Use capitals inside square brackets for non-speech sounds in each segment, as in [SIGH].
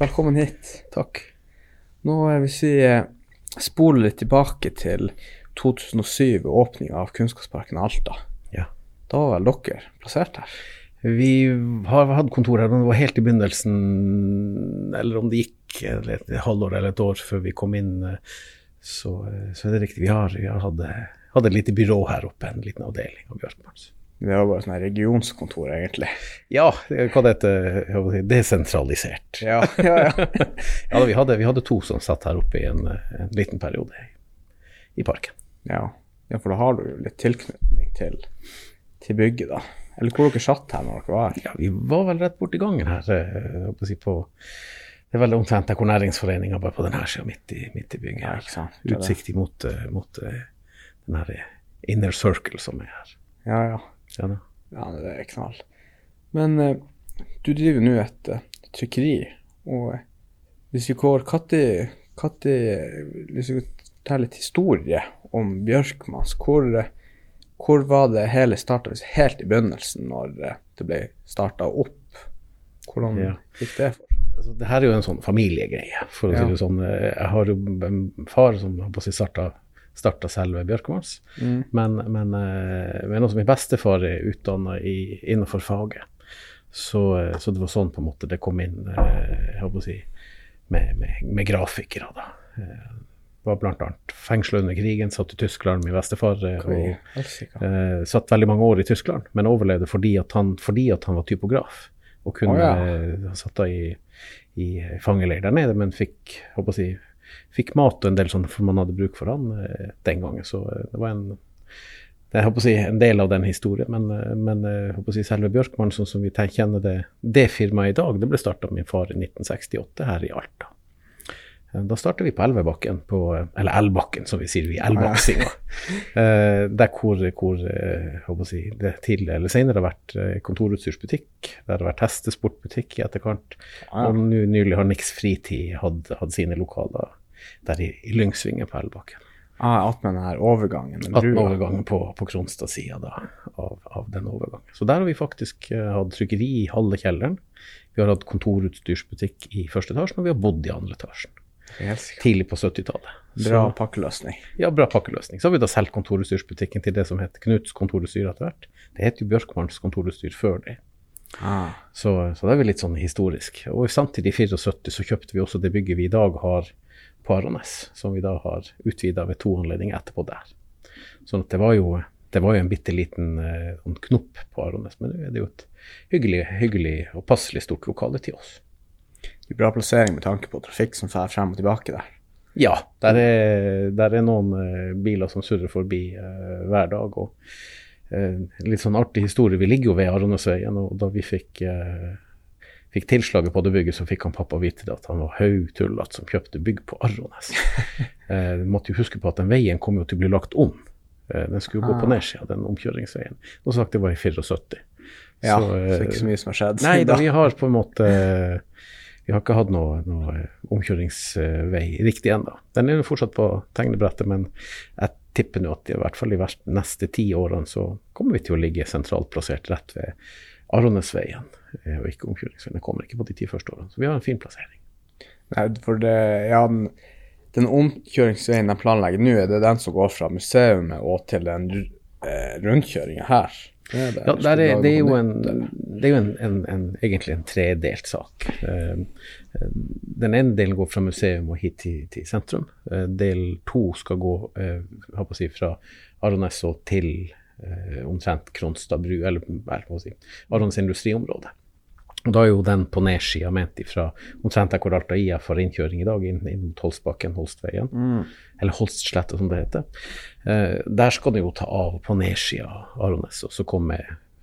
velkommen hit. Takk. Nå eh, hvis vi spole litt tilbake til 2007, åpninga av Kunnskapsparken Alta. Ja. Da var vel dere plassert her? Vi har hatt kontor her, men det var helt i begynnelsen, eller om det gikk et halvår eller et år før vi kom inn, eh, så, så er det riktig. Vi har, vi har hatt, hatt et lite byrå her oppe, en liten avdeling av Bjørkmanns. Det var bare sånn her regionskontor, egentlig. Ja, hva det heter Desentralisert. Ja, ja, ja. [LAUGHS] ja vi, hadde, vi, hadde, to som satt her oppe i en, en liten periode i, i parken. Ja. ja. for da har du jo litt tilknytning til, til, bygget, da. Eller hvor dere satt her når dere var her? Ja, Vi var vel rett borti gangen her. Eh, si på, det er vel omtrent der hvor næringsforeninga bare på denne sida, midt, midt, i bygget. Ja, ikke sant. Utsikt mot, eh, mot eh, den her inner circle som er her. Ja, ja. Ja, det. ja det er knall. Men uh, du driver nå et uh, trykkeri, og uh, hvis vi går når vi tar litt historie om Bjørkmas, hvor, hvor var det hele starta? Helt i begynnelsen, når det ble starta opp? Hvordan ja. gikk det for? Altså, det her er jo en sånn familiegreie, for å si det sånn. Jeg har jo en far som har på seg starta starta selve Bjørkvans. Mm. Men, men, eh, men også min bestefar er utdanna innenfor faget. Så, eh, så, det var sånn på en måte det kom inn eh, jeg håper å si, med, med, med grafikere. da. Var bl.a. fengsla under krigen, satt i Tyskland, min bestefar. og uh, Satt veldig mange år i Tyskland, men overlevde fordi at han, fordi at han var typograf. Og kunne oh, ja. satt da i, i fangeleir der nede, men fikk håper å si, fikk mat og en del sånn, for man hadde bruk for han eh, den gangen. Så eh, det var en, det si, en del av den historien. Men, eh, men si, selve Bjørkmann, sånn som vi kjenner det, det firmaet i dag, det ble starta av min far i 1968 her i Alta. Da starter vi på Elvebakken, på, eller Elbakken som vi sier, vi Elbaksinga. [LAUGHS] eh, der hvor, hvor eh, si, det tidligere eller senere har vært kontorutstyrsbutikk. Der har vært hestesportbutikk i etterkant. Og nylig har Nix Fritid hatt, hatt sine lokaler der i, i Lyngsvingen på Elbakken. Ah, attmed den her overgangen? Attmed overgangen på, på Kronstad-sida av, av, den overgangen. Så der har vi faktisk uh, hatt trykkeri i halve kjelleren. Vi har hatt kontorutstyrsbutikk i første etasjen, og vi har bodd i andre etasjen. Tidlig på 70-tallet. Bra pakkeløsning. Ja, bra pakkeløsning. Så har vi da solgt kontorutstyrsbutikken til det som het Knuts kontorutstyr etter hvert. Det het jo Bjørkmanns kontorutstyr før det. Ah. Så, så det er vi litt sånn historisk. Og samtidig i 74 så kjøpte vi også det bygget vi i dag har på Arones, som vi da har utvida ved to anledninger etterpå der. Sånn at det var jo, det var jo en bitte liten uh, knopp på Arones, men nå er det jo et hyggelig, hyggelig og passelig stort lokale til oss. Det bra plassering med tanke på trafikk som fer frem og tilbake der. Ja, der er, der er noen uh, biler som surrer forbi uh, hver dag. og Litt sånn artig historie. Vi ligger jo ved Aronesveien, og da vi fikk fikk tilslaget på det bygget, så fikk han pappa vite at han var haugtullete som kjøpte bygg på Arrones. [LAUGHS] eh, måtte jo huske på at den veien kom jo til å bli lagt om. Eh, den skulle ah. gå på ah. nedsida, den omkjøringsveien. Og sagt det var i 74. Ja, så, eh, så ikke så mye som har skjedd. Nei, da, [LAUGHS] vi har på en måte Vi har ikke hatt noe, noe omkjøringsvei riktig ennå. Den er jo fortsatt på tegnebrettet, men jeg tipper nå at i hvert fall de neste ti årene så kommer vi til å ligge sentralt plassert rett ved Aronesveien eh, og ikke omkjøringsfelt. Den kommer ikke på de ti første årene. Så vi har en fin plassering. Nei, for det, ja, den, den omkjøringsveien de planlegger nå, er det den som går fra museet og til den eh, rundkjøringa her? Det er. Ja, det er, det er jo, en, det er jo en, en, en, egentlig en tredelt sak. Uh, den ene delen går fra museum og hit til, til sentrum. Uh, del to skal gå si, fra Arones og til eh, omtrent Kronstad bru, eller hva si, Arons industriområde. Og Da er jo den på nedsida ment ifra omtrent der hvor Alta IA får innkjøring i dag, inn, inn mot Holstbakken, Holstveien, mm. eller Holstsletta som det heter. Eh, der skal det jo ta av på nedsida av Arones, og så komme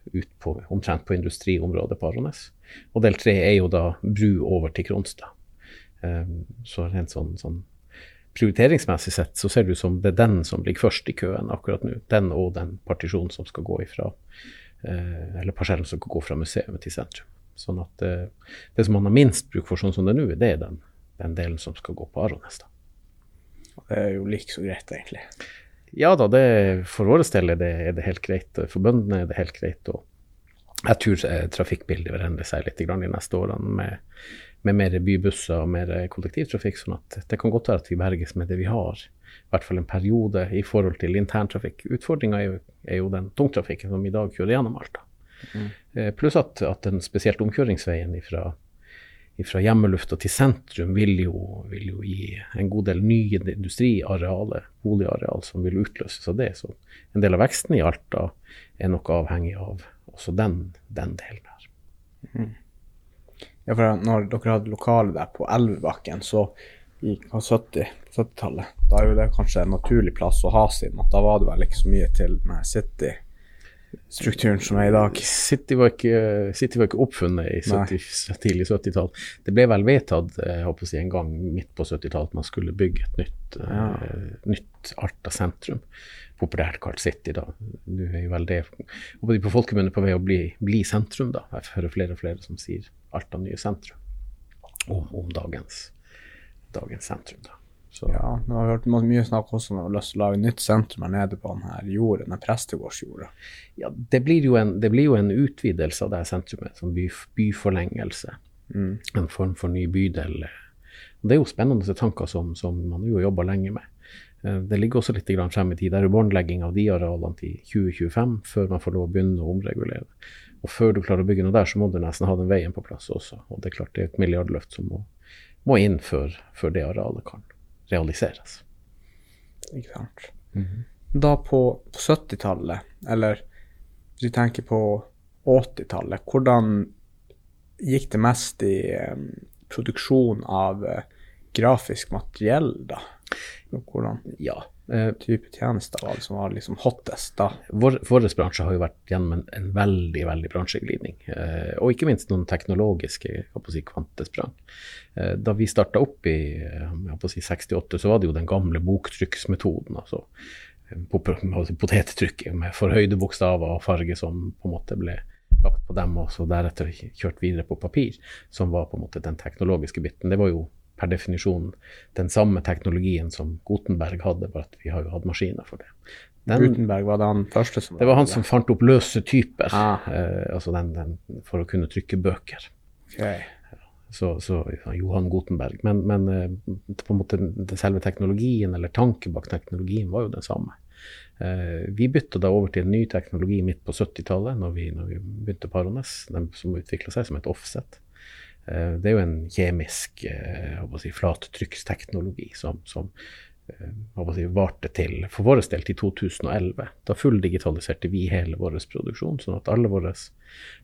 ut på, omtrent på industriområdet på Arones. Og del tre er jo da bru over til Kronstad. Eh, så rent sånn, sånn prioriteringsmessig sett så ser det ut som det er den som ligger først i køen akkurat nå. Den og den partisjonen som skal gå ifra eh, Eller parsellen som skal gå fra museet til sentrum. Sånn at eh, det som man har minst bruk for sånn som det er nå, det er den, den, delen som skal gå på Arones. da. Det er jo like så greit, egentlig. Ja da, det, for vår del er det, er det, helt greit. For bøndene er det helt greit. og jeg tror eh, trafikkbildet vil endre seg litt de neste årene med med mer bybusser og mer kollektivtrafikk. sånn at det kan godt være at vi berges med det vi har, i hvert fall en periode i forhold til interntrafikk. Utfordringa er, er, jo den tungtrafikken som i dag kjører gjennom Alta. Mm. Pluss at, at den spesielt omkjøringsveien fra fra hjemmelufta til sentrum vil jo, vil jo, gi en god del nye industriarealer, boligareal, som vil utløses av det. Så en del av veksten i Alta er nok avhengig av også den, den delen her. Mm. Ja, for når dere hadde lokale der på Elvebakken, så i 70-tallet, 70 da er jo det kanskje en naturlig plass å ha siden at da var det vel ikke så mye til med City strukturen som er i dag. City var ikke, City var ikke oppfunnet i 70, tidlig 70-tall. Det ble vel vedtatt jeg håper å si, en gang midt på 70-tallet at man skulle bygge et nytt, ja. uh, nytt Arta sentrum. Populært kalt City, da. Nå er jo vel det på folkemunne på vei å bli, bli, sentrum, da. Jeg hører flere og flere som sier Alta nye sentrum om, om dagens, dagens sentrum. da. Så. Ja, nå har vi hørt mye snakk også om å lage nytt sentrum her nede på denne jorden, den prestegårdsjorda. Ja, det blir, en, det blir jo en utvidelse av det sentrumet, som by, byforlengelse. Mm. En form for ny bydel. Det er jo spennende tanker som, som man jo jobber lenge med. Eh, det ligger også litt frem i tid. Det er båndlegging av de arealene til 2025, før man får lov å begynne å omregulere. Og før du klarer å bygge noe der, så må du nesten ha den veien på plass også. Og det er klart det er et milliardløft som må, må inn før, før det arealet kan realiseres. Ikke sant. Mm -hmm. Da på, på 70-tallet, eller hvis vi tenker på 80-tallet, hvordan gikk det mest i um, produksjon av uh, grafisk materiell, da? Hvordan? Ja, eh, type tjenester var det som var liksom hottest da? Vår, vår bransje har jo vært gjennom en, en veldig veldig bransjeglidning. Eh, og ikke minst noen teknologiske si, kvantesprang. Eh, da vi starta opp i si, 68, så var det jo den gamle boktrykksmetoden. altså eh, potettrykket med forhøyde bokstaver og farge som på en måte ble lagt på dem, og så deretter kjørt videre på papir, som var på en måte den teknologiske biten. Det var jo per definisjon den samme teknologien som Gutenberg hadde, bare at vi har jo hatt maskiner for det. Den, Gutenberg var det han første som Det var han som fant opp løse typer, ah. eh, altså den, den, for å kunne trykke bøker. Okay. Så, så, Johan Gutenberg. Men, men eh, på en måte selve teknologien, eller tanken bak teknologien, var jo den samme. Eh, vi bytta da over til en ny teknologi midt på 70-tallet, når, når, vi begynte Parones, som utvikla seg som et offset. Eh, det er jo en kjemisk eh, si, flattrykksteknologi som, som eh, si, varte til, for vår del til 2011. Da fulldigitaliserte vi hele vår produksjon, sånn at alle våre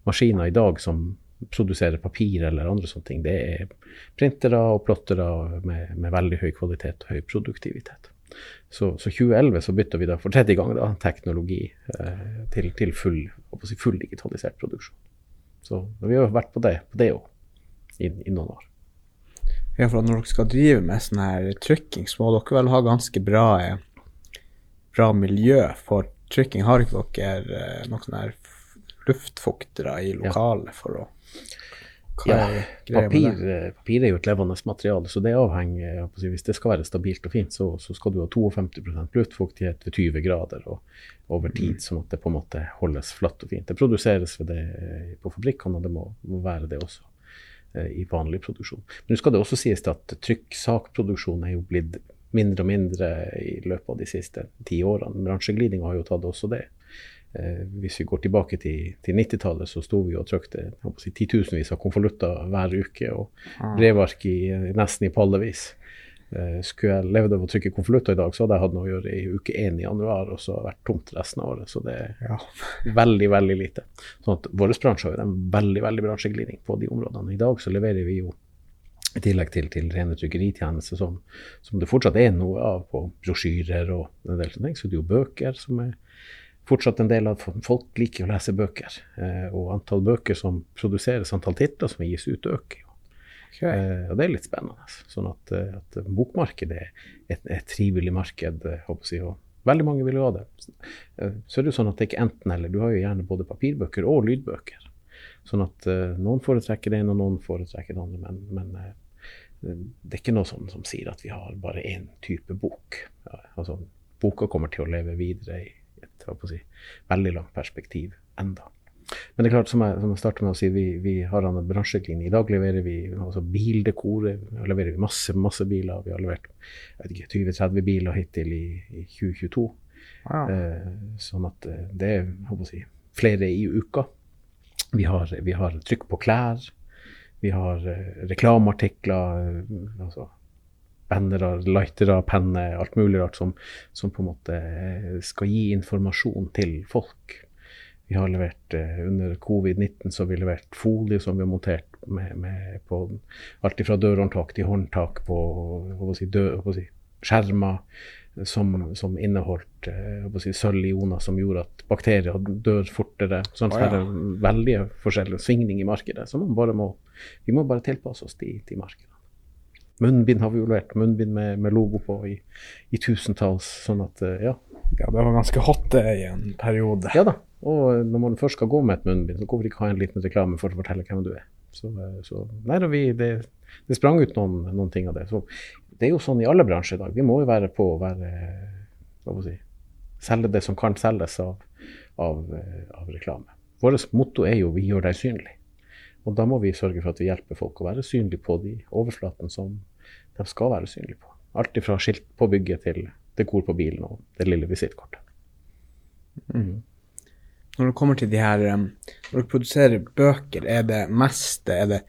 maskiner i dag som produserer papir eller andre sånne ting, det er printere og plottere med, med veldig høy kvalitet og høy produktivitet. Så, så 2011 så bytta vi da for tredje gang da, teknologi eh, til, til full, si, full, produksjon. Så vi har vært på det òg i, i noen år. Ja, for når dere skal drive med sånn her trykking, så må dere vel ha ganske bra, bra miljø for trykking. Har ikke dere eh, noen sånne her luftfuktere i lokalet ja. for å ja, papir, eh, papir, er jo et levende materiale, så det avhenger Hvis det skal være stabilt og fint, så, så skal du ha 52% luftfuktighet ved 20 grader og over tid, mm. sånn at det på en måte holdes flatt og fint. Det produseres ved det på fabrikkene, og det må, må være det også. Eh, i vanlig produksjon. Men nå skal det også sies at trykksakproduksjon er jo blitt mindre og mindre i løpet av de siste ti årene. Bransjeglidninga har jo tatt også det. Eh, hvis vi går tilbake til, til 90-tallet, så sto vi og trykte si, titusenvis av konvolutter hver uke og ah. brevark i, nesten i pallevis. Eh, skulle jeg levd av å trykke konvolutter i dag, så hadde jeg hatt noe å gjøre i uke én i januar, og så vært tomt resten av året. Så det er ja. veldig, veldig lite. Sånn at Vår bransje har en veldig veldig bransjeglidning på de områdene. I dag så leverer vi jo i tillegg til, til rene trykkeritjenester, som, som, det fortsatt er noe av på brosjyrer og en del sånne ting, så det er jo bøker som er fortsatt en del av Folk liker å lese bøker, eh, og antall bøker som produseres, antall titler som gis ut, øker. Okay. Eh, og det er litt spennende. Sånn at, eh, at bokmarkedet er et, et trivelig marked. eh, jeg, og Veldig mange vil jo ha det. Så er det jo sånn at det ikke enten-eller. Du har jo gjerne både papirbøker og lydbøker. Sånn at eh, noen foretrekker det ene, og noen foretrekker det andre. Men, men det er ikke noe sånn som sier at vi har bare én type bok. Ja, altså, boka kommer til å leve videre i et si, veldig langt perspektiv enda. Men det er klart, som jeg, som jeg startet med å si, vi, vi har en bransjelinje. I dag leverer vi altså. Vi leverer masse, masse biler. Vi har levert 20-30 biler hittil i, i 2022. Ja. Eh, sånn at eh, det er si, flere i uka. Vi har, vi har trykk på klær. Vi har eh, reklameartikler. Eh, altså bannere, lightere, penner, alt mulig rart som, som, på en måte eh, skal gi informasjon til folk. Vi har levert eh, Under covid-19 så har vi levert folie som vi har montert med, med på alt fra dørhåndtak til håndtak på si, død, si, skjermer som, som inneholdt eh, si, sølvioner som gjorde at bakterier dør fortere. Sånn oh, ja. det er veldig forskjellig svingning i markedet. Så må, vi må bare tilpasse oss til, til markedet. Munnbind har vi jo levert. Munnbind med, med logo på i, i, tusentalls. Sånn at, eh, ja. Ja, det var ganske hot det i en periode. Ja da. Og når man først skal gå med et munnbind, så hvorfor ikke ha en liten reklame for å fortelle hvem du er. Så, eh, så nei vi, det, det, sprang ut noen, noen, ting av det. Så det er jo sånn i alle bransjer i dag. Vi må jo være på å være hva si, Selge det som kan selges av, av, eh, av reklame. Vårt motto er jo 'vi gjør deg synlig'. Og da må vi sørge for at vi hjelper folk å være synlige på de overflatene som de skal være synlige på. Alt fra skilt på bygget til dekor på bilen og det lille visittkortet. Mm. Når det kommer til de her Når du produserer bøker, er det mest er det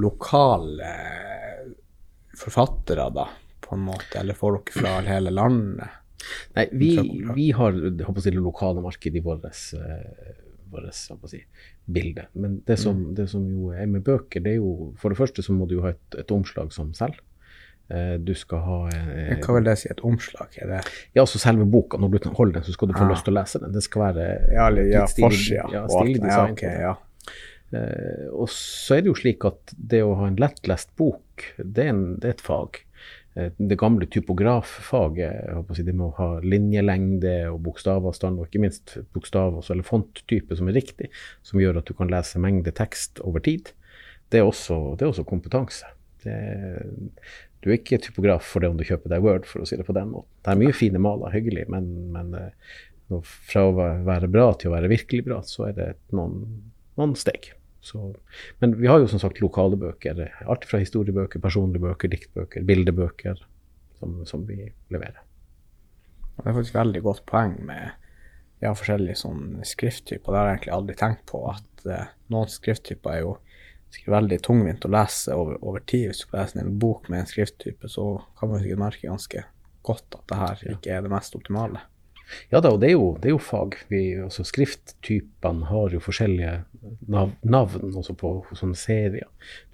lokale forfattere, da, på en måte? Eller får dere fra hele landet? Nei, vi, vi har det lokale markedet i vårt vårt si, bilde. Men det som, mm. det som, jo er med bøker, det er jo For det første så må du jo ha et, et omslag som selv. Eh, du skal ha eh, Hva vil det si, et omslag? Er det Ja, altså selve boka. Når du holder den, så skal du få ah. lyst til å lese den. Det skal være ja, ja, forsida. Ja, stilig design. Ja, okay, ja. Eh, og så er det jo slik at det å ha en lettlest bok, det er, en, det er et fag. Eh, det gamle typograffaget, si, det med å ha linjelengde og bokstavavstand, og ikke minst bokstav eller fonttype som er riktig, som gjør at du kan lese mengde tekst over tid, det er også, det er også kompetanse. Det, du er ikke typograf for det om du kjøper deg Word, for å si det på den måten. Det er mye fine maler, hyggelig, men, men eh, fra å være bra til å være virkelig bra, så er det noen, noen steg. Så, men vi har jo som sagt lokale bøker. Alt fra historiebøker, personlige bøker, diktbøker, bildebøker som, som vi leverer. Det er faktisk veldig godt poeng med ja, forskjellige sånn skrifttyper. Det har jeg egentlig aldri tenkt på. At eh, noen skrifttyper er jo veldig tungvint å lese over, over, tid. Hvis du leser en bok med en skrifttype, så kan man sikkert merke ganske godt at det her ikke er det mest optimale. Ja da, og det er jo, det er jo fag. Vi, altså skrifttypene har jo forskjellige nav navn også på sånne serier.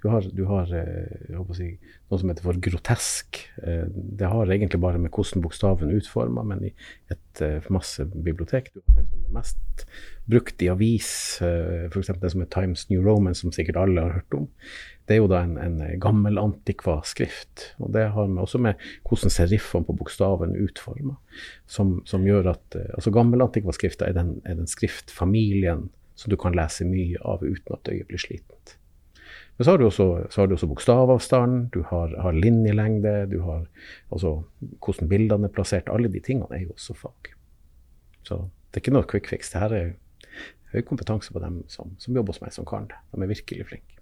Du har, eh, jeg håper å si, noe som heter for grotesk. Eh, det har egentlig bare med hvordan bokstaven er utforma, men i et uh, masse bibliotek. Du har det som er mest brukt i avis, f.eks. det som er Times New Roman, som sikkert alle har hørt om. Det er jo da en, en gammel antikva-skrift. Og det har med, også med hvordan seriffene på bokstaven er utforma, som, som, gjør at altså Gammel antikva-skrifta er, er, den skriftfamilien som du kan lese mye av uten at øyet blir slitent. Men så har du også, har du også bokstavavstand, du har, har, linjelengde, du har altså hvordan bildene er plassert. Alle de tingene er jo også fag. Så det er ikke noe quick fix. Det her er høy kompetanse på dem som, som jobber hos meg, som kan det. De er virkelig flinke.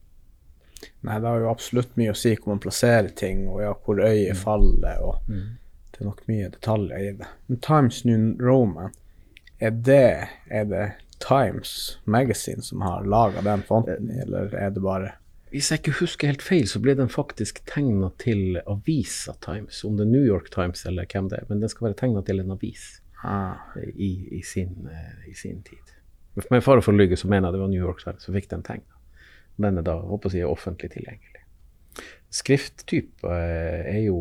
Nei, det har jo absolutt mye å si hvor man plasserer ting, og ja, hvor øyet mm. faller. og mm. Det er nok mye detaljer i det. Men Times New Roman, er det, er det Times Magazine som har laga den fonten, eller er det bare hvis jeg ikke husker helt feil, så ble den faktisk tegna til avisa Times. Om det er New York Times eller hvem det er, men den skal være tegna til en avis ah. i, i, sin, uh, i, sin, tid. Med fare for å lyve så mener jeg det var New York Times som fikk den tegna. Den er da håper jeg, offentlig tilgjengelig. Skrifttype uh, er, jo,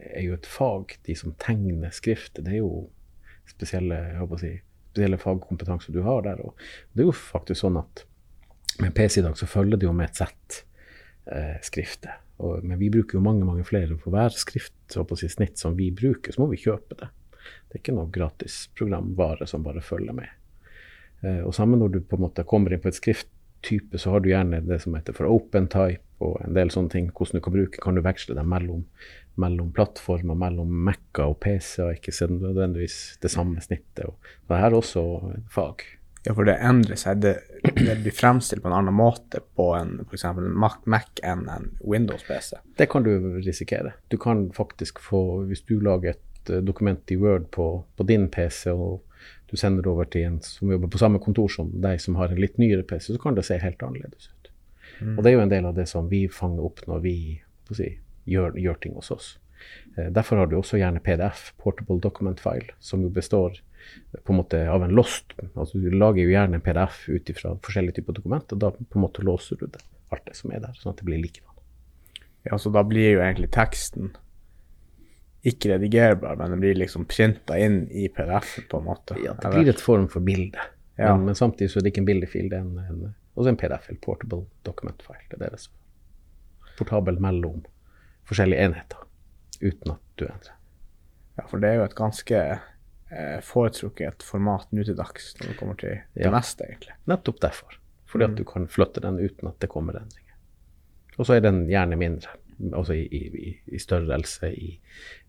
er jo et fag. De som tegner skrift, det er jo spesielle, jeg håper å si, spesielle fagkompetanse du har der. Og det er jo faktisk sånn at med PC i dag så følger det jo med et sett eh, skrifter. Men vi bruker jo mange mange flere. For hver skrift og på sitt snitt som vi bruker, så må vi kjøpe det. Det er ikke noe gratis programvare som bare følger med. Eh, og sammen når du på en måte kommer inn på et skrifttype, så har du gjerne det som heter for open type og en del sånne ting. Hvordan du kan bruke, kan du veksle det mellom, mellom plattformer, mellom Mac-er og PC-er, ikke nødvendigvis det samme snittet. Og det er også fag. Ja, for det endrer seg. Det, det blir fremstilt på en annen måte på en f.eks. Mac, Mac enn en Windows-PC. Det kan du risikere. Du kan faktisk få, hvis du lager et uh, dokument i Word på, på, din PC, og du sender det over til en som jobber på samme kontor som deg, som har en litt nyere PC, så kan det se helt annerledes ut. Mm. Og det er jo en del av det som vi fanger opp når vi si, gjør, gjør, ting hos oss. Uh, derfor har du også gjerne PDF, Portable Document File, som jo består på en måte av en lost. Altså Du lager jo gjerne en PDF ut fra forskjellige typer dokumenter, og da på en måte låser du det, alt det som er der, sånn at det blir likedan. Ja, så da blir jo egentlig teksten ikke redigerbar, men den blir liksom printa inn i PDF-en på en måte? Ja, det blir et form for bilde. Ja. Men, men, samtidig så er det ikke en bildefil, det er en, en, også en PDF-fil, portable document file. Det er deres portabel mellom forskjellige enheter, uten at du endrer. Ja, for det er jo et ganske foretrukket format nå til dags når det kommer til det ja. meste, egentlig. Nettopp derfor. Fordi at mm. du kan flytte den uten at det kommer endringer. Og så er den gjerne mindre, altså i, i, i størrelse, i,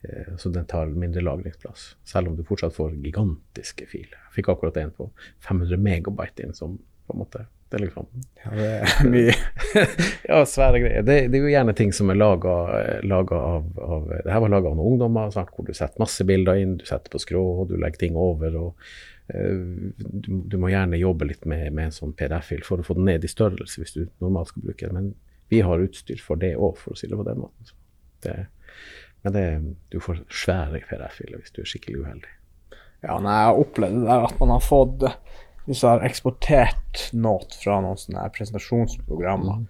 eh, så den tar mindre lagringsplass. Selv om du fortsatt får gigantiske filer. Jeg fikk akkurat en på 500 megabyte inn som på en måte det er liksom Ja, det er mye. [LAUGHS] ja, svære greier. Det, det, er jo gjerne ting som er laga av, av, Det her var laga av noen ungdommer, sant, hvor du setter masse bilder inn, du setter på skrå, og du legger ting over. og uh, du, du, må gjerne jobbe litt med, med en sånn PDF-fil for å få den ned i størrelse hvis du normalt skal bruke den. Men vi har utstyr for det òg, for å si det på den måten. Det, men det, du får svære PDF-filer hvis du er skikkelig uheldig. Ja, nei, jeg har opplevd det der at man har fått hvis jeg har eksportert noe fra noen sånne presentasjonsprogrammer, mm.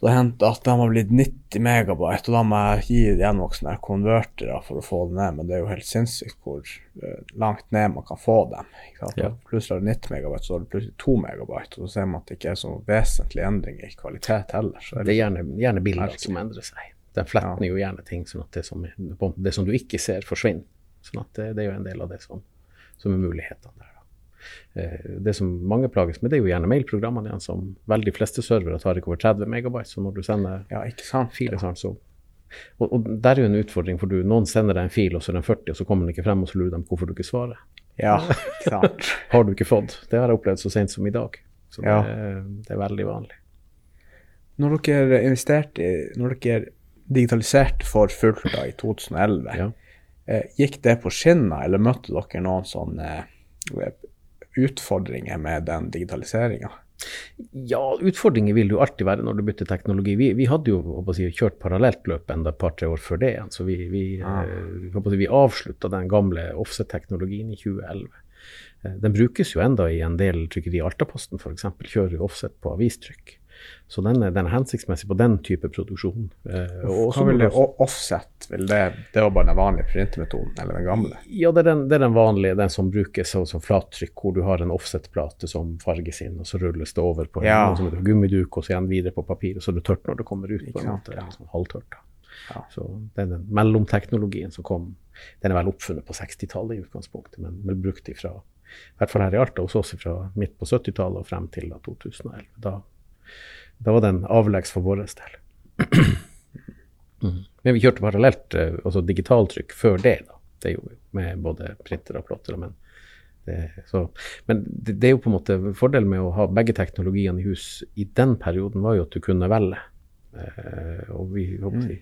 så hendte det at de har blitt 90 megabyte, og da må jeg gi igjen noen sånne konvertere for å få det ned. Men det er jo helt sinnssykt hvor uh, langt ned man kan få dem. Ja. Plutselig har du 90 megabyte, så har du plutselig 2 megabyte, og så ser man at det ikke er så vesentlig endring i kvalitet heller. det, er gjerne, gjerne bilder som endrer seg. Den fletter ja. jo gjerne ting sånn at det som, det som, du ikke ser, forsvinner. Sånn at det, det er jo en del av det som, som er mulighetene der. Eh, det som mange plages med, det er jo gjerne mailprogrammene igjen, som veldig fleste servere tar ikke over 30 megabyte. Så når du sender ja, filer, sånn, så og, og, der er jo en utfordring, for du, noen sender deg en fil, og så er den 40, og så kommer den ikke frem, og så lurer de hvorfor du ikke svarer. Ja, sant. [LAUGHS] har du ikke fått. Det har jeg opplevd så sent som i dag. Så det, ja. det er veldig vanlig. Når dere investerte i Når dere digitaliserte for fullt da, i 2011, ja. eh, gikk det på skinner, eller møtte dere noen sånne eh, utfordringer med den digitaliseringa? Ja, utfordringer vil det jo alltid være når du bytter teknologi. Vi, vi hadde jo si, kjørt parallelt løp enda et par-tre år før det. Så vi, vi, ah. si, vi avslutta den gamle offset-teknologien i 2011. Eh, den brukes jo enda i en del trykkeri. Altaposten f.eks. kjører jo offset på avistrykk. Så den, den, er hensiktsmessig på den type produksjon. Eh, Hva vil det offset? Vil det, det var bare den vanlige printermetoden, eller den gamle? Ja, det er den, det er den vanlige, den som brukes som flattrykk, hvor du har en offset-plate som farges inn, og så rulles det over på ja. en, som gummiduk, og så igjen videre på papir, og så er det tørt når det kommer ut. på en måte, ja. sånn halvtørt. Ja. Så den, den mellomteknologien som kom, den er vel oppfunnet på 60-tallet i utgangspunktet, men men brukt ifra i hvert fall her i Alta hos oss fra midt på 70-tallet og frem til 2011. Da da var den avleggs for vår del. Men vi kjørte parallelt, eh, altså digitaltrykk, før det. da. Det gjorde vi med både printer og plotter. Men, det, så, men det, det, er jo på en måte fordelen med å ha begge teknologiene i hus i den perioden, var jo at du kunne velge. Eh, og vi håper vi,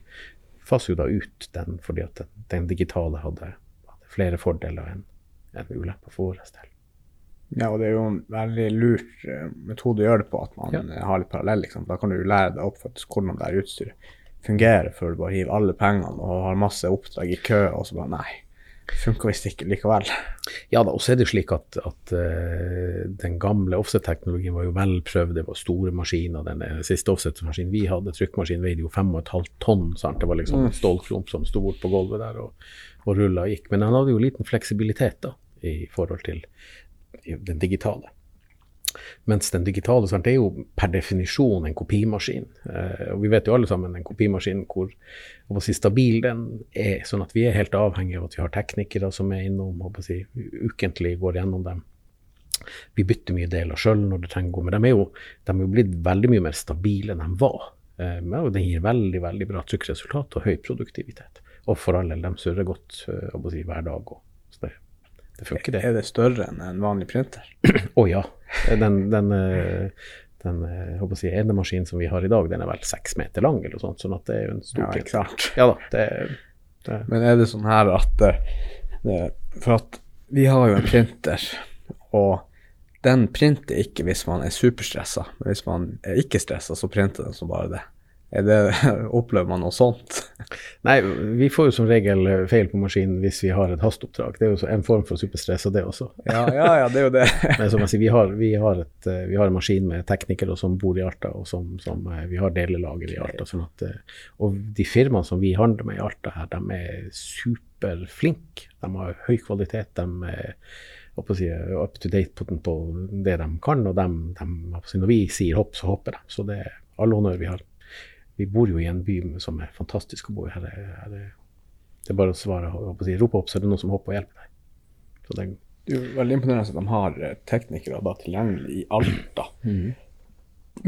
faser jo da ut den fordi at den, den digitale hadde, hadde, flere fordeler enn en ulemper for vår del. Ja, og det er jo en veldig lurt uh, metode å gjøre det på, at man ja. Eh, har litt parallell. Liksom. Da kan du lære deg opp faktisk hvordan det her utstyret fungerer, før du bare hiver alle pengene og har masse oppdrag i kø, og så bare nei. Funker visst ikke likevel. Ja da, og så er det slik at, at uh, den gamle offset-teknologien var jo velprøvd. Det var store maskiner. Den siste offset-maskinen vi hadde, trykkmaskinen, veide jo 5,5 tonn. Sant? Det var liksom en mm. stålklump som sto bort på gulvet der og, og rulla og gikk. Men den hadde jo liten fleksibilitet da, i forhold til den digitale. Mens den digitale sant, er jo per definisjon en kopimaskin. Eh, og vi vet jo alle sammen en kopimaskin hvor, si, stabil den er. Sånn at vi er helt avhengig av at vi har teknikere som er innom og si, ukentlig går gjennom dem. Vi bytter mye deler sjøl når det trenger å gå, men de er, jo, de er jo blitt veldig mye mer stabile enn de var. Eh, og den gir veldig veldig bra trykkresultat og høy produktivitet. Og for alle, de surrer godt eh, si, hver dag. Og, det funker, det. Er det større enn en vanlig printer? [CLEARS THROAT] Å oh, ja, Den, den, eh, den jeg håper å si, enemaskinen som vi har i dag, den er vel seks meter lang, eller noe sånt, sånn at det er jo en stor Ja, sant. Ja da, det, det Men er det sånn her at eh, det, For at vi har jo en printer, og den printer ikke hvis man er superstressa. Men hvis man er ikke stressa, så printer den som bare det. Det [LAUGHS] opplever man noe sånt? Nei, vi får jo som regel eh, feil på maskinen hvis vi har et hasteoppdrag. Det er jo en form for superstress av det også. Ja, ja, ja, det er jo det. [LAUGHS] Men som jeg sier, vi har, vi, har et, eh, vi har en maskin med teknikere som bor i Alta, og som, som eh, vi har delelager i Alta. Sånn at, og de firmaene som vi handler med i Alta her, de er superflinke. De har høy kvalitet. De er å si, up to date på, den- på det de kan, og de, de, når vi sier hopp, så hopper de. Så det er all honnør vi har. Vi bor jo i en by som er fantastisk å bo i. Her er, her er, det er bare å svare, og si, rope opp, så er det noen som hopper og hjelper deg. Så det, Det er veldig imponerende at de har eh, teknikere da tilgjengelig i Alta. [CLEARS THROAT]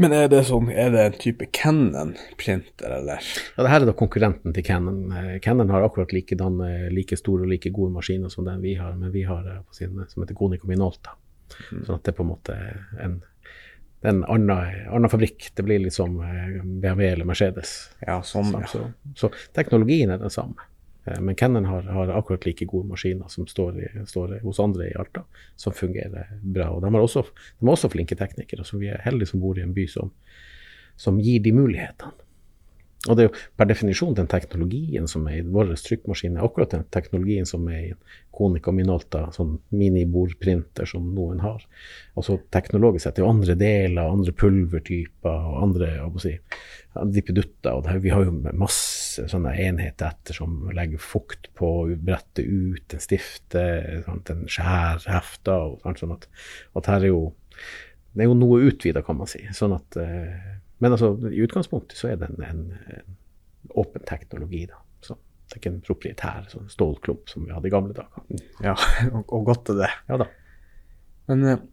Men er det sånn, er det en type Canon-printer, eller? Ja, det her er da konkurrenten til Canon. Cannon Canon har akkurat likedan, eh, like store og like gode maskiner som den vi har, men vi har eh, på siden, som heter Konico Minolta. Sånn at det er på en måte en, det er en annen, annen fabrikk. Det blir litt som eh, BMW eller Mercedes. Ja, sånn, Så, ja. så, så teknologien er den samme. Eh, Men Canon har, har akkurat like gode maskiner som står, i, står hos andre i Alta, som fungerer bra. Og de, har også, de er også flinke teknikere, så vi er heldige som bor i en by som, som gir de mulighetene. Og det er jo per definisjon den teknologien som er i våre trykkmaskiner, akkurat den teknologien som er i Konica Minolta, sånn minibordprinter som noen har. Altså teknologisk sett, det er jo andre deler, andre pulvertyper og andre si, dippedutter. Og her- vi har jo masse sånne enheter etter som legger fukt på, bretter ut, en stifte, en skjærhefte, og sånt, sånn at, at her er jo det er jo noe utvida, kan man si. Sånn at, eh, men altså, i utgangspunktet så er det en, en, en åpen teknologi. da. Så det er ikke en proprietær sånn stålklump som vi hadde i gamle dager. Ja, [LAUGHS] og, og godt er det. Ja da. Men eh,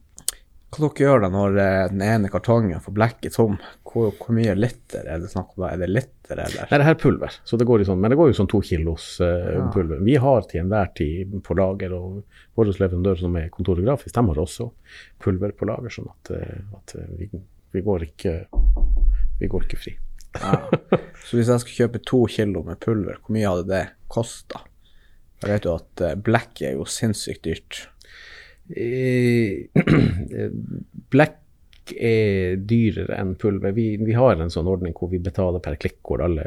hva dere gjør da når eh, den ene kartongen får blekket tom? Hvor, hvor mye liter er det snakk om? Er det liter, eller? Nei, det her er pulver, så det går i sånn, men det går jo sånn to kilos eh, Ja. pulver. Vi har til enhver tid på lager, og våre leverandører som er kontoregrafisk, de har også pulver på lager, sånn at, eh, at vi, vi, går ikke, vi går ikke fri. Ja. Så hvis jeg skal kjøpe to kilo med pulver, hvor mye hadde det kosta? Jeg vet jo at black blekk er jo sinnssykt dyrt. Eh, [CLEARS THROAT] Black er dyrere enn pulver. Vi, vi har en sånn ordning hvor vi betaler per klikk, hvor alle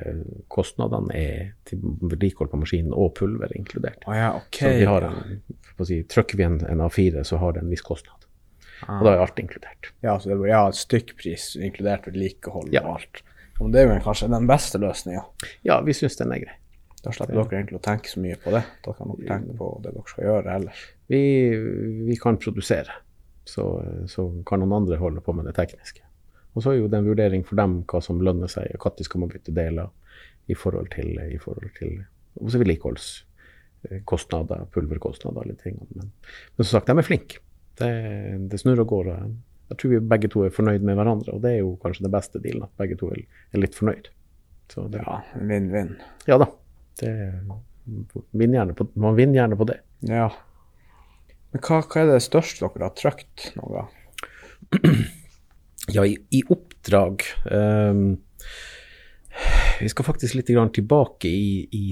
kostnadene er til vedlikehold på maskinen og pulver inkludert. Oh ja, okay. Så vi har en, si, Trykker vi en, en A4, så har det en viss kostnad. Ah. Og da er alt inkludert. Ja, så det var ja, stykkpris inkludert vedlikehold Ja. og alt. Men det er jo kanskje den beste løsninga. Ja, vi syns den er grei. Da slipper dere egentlig å tenke så mye på det. Da kan dere tenke på det dere skal gjøre ellers. Vi, vi kan produsere, så, så kan noen andre holde på med det tekniske. Og så er jo det en vurdering for dem hva som lønner seg, og når skal man bytte deler i forhold til, i forhold til vedlikeholdskostnader, pulverkostnader, alle tingene. Men, men som sagt, de er flinke. Det, det snurrer og går. Jeg tror vi begge to er fornøyd med hverandre, og det er jo kanskje den beste dealen, at begge to er, litt fornøyd. Så det, Ja, vinn-vinn. ja da. Det, vinner på, man vinner gjerne på det. Ja. Men hva, hva er det største dere har trykt noen gang? Ja, i, i oppdrag um, Vi skal faktisk litt grann tilbake i, i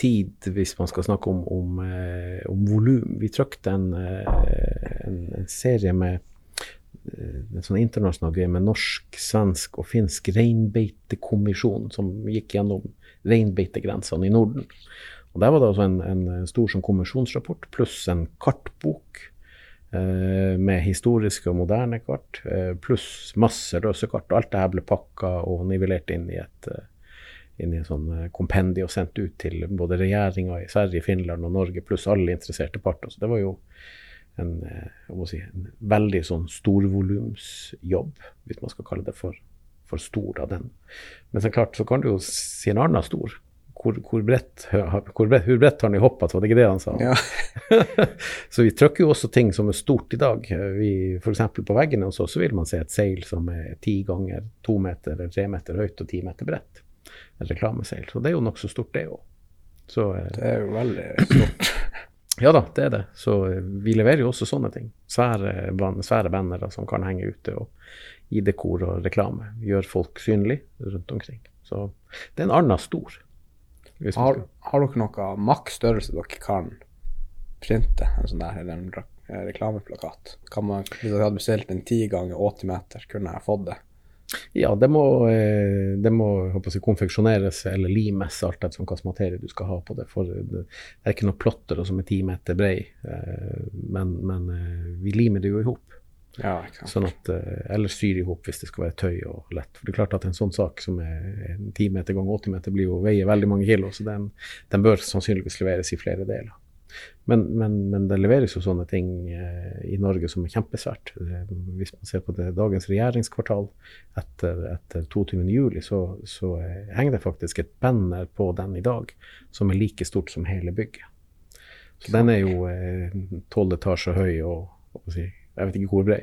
tid hvis man skal snakke om, om, eh, om volum. Vi trykte en, eh, en, en serie med eh, en sånn internasjonal greie med norsk, svensk og finsk reinbeitekommisjon som gikk gjennom reinbeitegrensene i Norden. Og Der var det altså en, en stor sånn kommisjonsrapport pluss en kartbok eh, med historiske og moderne kart, eh, pluss masse løse kart. Og alt det her ble pakka og nivellert inn i et eh, inn i en sånn eh, kompendie og sendt ut til både regjeringa i Sverige, Finland og Norge, pluss alle interesserte parter. Så det var jo en, eh, si, en veldig sånn storvolumsjobb, hvis man skal kalle det for, for stor. av den. Men så klart så kan du jo si en annen stor. Hvor, hvor, bredt, [LAUGHS] hvor, bredt, hvor bredt har ni hoppet, var det ikke det han sa? Ja. [LAUGHS] så vi trykker jo også ting som er stort i dag. Vi, for på veggene hos oss så vil man se et seil som er ti ganger to meter eller tre meter høyt og ti meter bredt. Et reklameseil. Så det er jo nokså stort, det òg. Eh, Det er jo veldig stort. Ja da, det er det. Så eh, vi leverer jo også sånne ting. Svære, svære bannere som kan henge ute, og gi dekor og reklame. Gjør folk synlig rundt omkring. Så det er en annen stor. Har, har, dere noe maks størrelse dere kan printe? En sånn der, eller en reklameplakat? Kan man, hvis dere hadde bestilt en 10 ganger 80 meter, kunne jeg fått det? Ja, det må, eh, det må jeg, konfeksjoneres eller limes, alt etter hvilken materie du skal ha på det. For det er ikke noe plotter som er ti meter brei, eh, men, men, eh, vi limer det jo i hop. Ja, sånn at, eller syr i hop hvis det skal være tøy og lett. For det er klart at en sånn sak som er 10 meter ganger 80 meter, blir jo, veier veldig mange kilo, så den, den bør sannsynligvis leveres i flere deler. Men, men, men, det leveres jo sånne ting eh, i Norge som er kjempesvært. Eh, hvis man ser på det, dagens regjeringskvartal etter, etter 22.07, så, så eh, henger det faktisk et banner på den i dag som er like stort som hele bygget. Så den er jo tolv etasjer høy og jeg vet ikke hvor brei.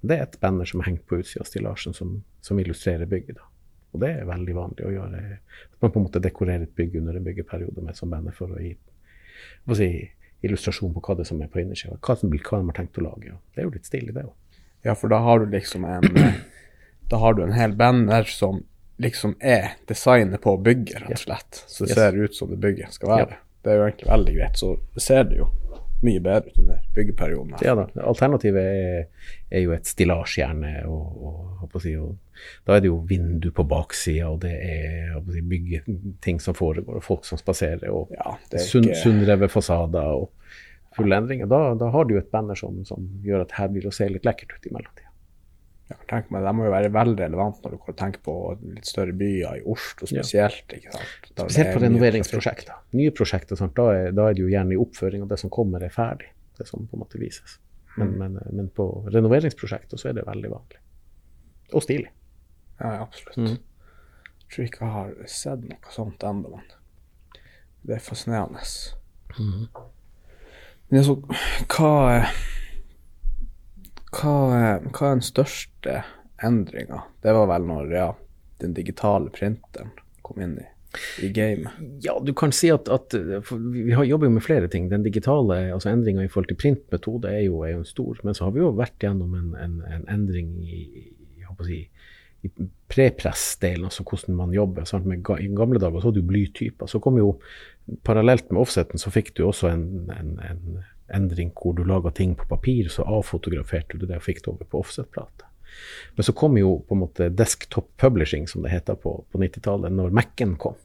Men det er et banner som er hengt på utsida av stillasjen som, som, illustrerer bygget. da. Og det er veldig vanlig å gjøre. At man på en måte dekorerer et bygg under en byggeperiode med et sånt banner for å gi si, illustrasjon på hva det som er på innersida. Hva, hva, de har tenkt å lage. Det er jo litt stilig, det òg. Ja, for da har du liksom en [CLEARS THROAT] Da har du en hel banner som liksom er designet på bygget, rett og slett. Så det yes. ser ut som det bygget skal være. Ja. Det er jo egentlig veldig greit. Så det ser du jo mye bedre ut under byggeperioden. Ja da. Alternativet er, er jo et stillasjerne. Og, og, si, og, da er det jo vindu på baksida, og det er si, byggeting som foregår, og folk som spaserer, og ja, sun, ikke... sunnreve fasader og fulle endringer. Da, da, har du jo et banner som, som gjør at her blir det å se litt lekkert ut i mellomtida. Ja, tenk meg, Det må jo være veldig relevant når du tenker på litt større byer, i Oslo spesielt. Ja. ikke sant? Da spesielt på renoveringsprosjekter. Nye prosjekter, da er, da, er, det jo gjerne i oppføring, og det som kommer, er ferdig. Det som på en måte vises. Men, mm. men, men på renoveringsprosjekter så er det veldig vanlig. Og stilig. Ja, absolutt. Mm. Jeg tror ikke jeg har sett noe sånt ennå, men det er fascinerende. Mm. Men altså, hva hva, hva er den største endringa? Det var vel når ja, den digitale printeren kom inn i, i gamet? Ja, du kan si at, at vi har jobber jo med flere ting. Den digitale altså endringa i forhold til printmetode er jo, er jo stor. Men så har vi jo vært gjennom en, en, en endring i, si, i prepress-delen, altså hvordan man jobber. Sant? Med, I gamle dager så hadde du blytyper. Så kom jo parallelt med offseten så fikk du også en, en endring hvor du laga ting på papir, så avfotograferte du det og fikk det over på offset-plate. Men så kom jo på en måte desktop publishing, som det heter på, på 90-tallet, når Mac-en kom.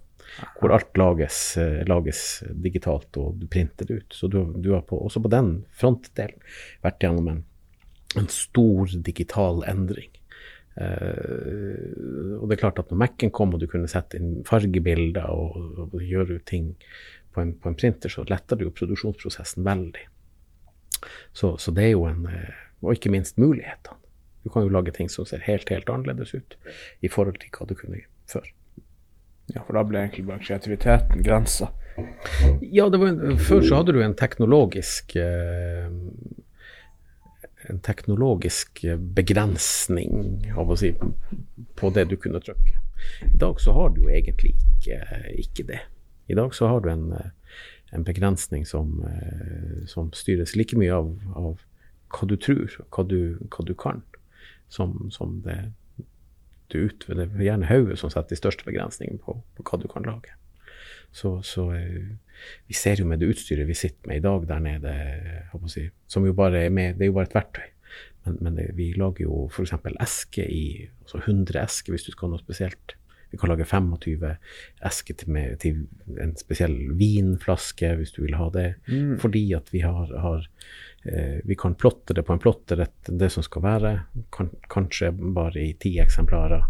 Hvor alt lages, eh, lages, digitalt, og du printer det ut. Så du, du har på, også på den frontdelen vært gjennom en, en stor digital endring. Uh, og det er klart at når Mac-en kom, og du kunne sette inn fargebilder og, og gjøre ting på en, på en, printer, så letter det jo produksjonsprosessen veldig. Så, så, det er jo en eh, Og ikke minst mulighetene. Du kan jo lage ting som ser helt, helt annerledes ut i forhold til hva du kunne før. Ja, for da ble egentlig bare kreativiteten grensa? Ja, en, før så hadde du en teknologisk eh, en teknologisk begrensning av å si, på det du kunne trykke. I dag så har du jo egentlig ikke, ikke det. I dag så har du en, eh, en begrensning som, eh, som, styres like mye av, av hva du tror, hva du, hva du kan, som, som det du utvider. Det er gjerne hodet som setter de største begrensningene på, på, hva du kan lage. Så, så, eh, vi ser jo med det utstyret vi sitter med i dag der nede, si, som jo bare er med, det er jo bare et verktøy. Men, men det, vi lager jo f.eks. esker i altså 100 esker hvis du skal ha noe spesielt vi kan lage 25 esker til, med, til en spesiell vinflaske, hvis du vil ha det. Mm. Fordi at vi har, har eh, Vi kan plotte det på en plotter, det som skal være. Kan, kanskje bare i ti eksemplarer.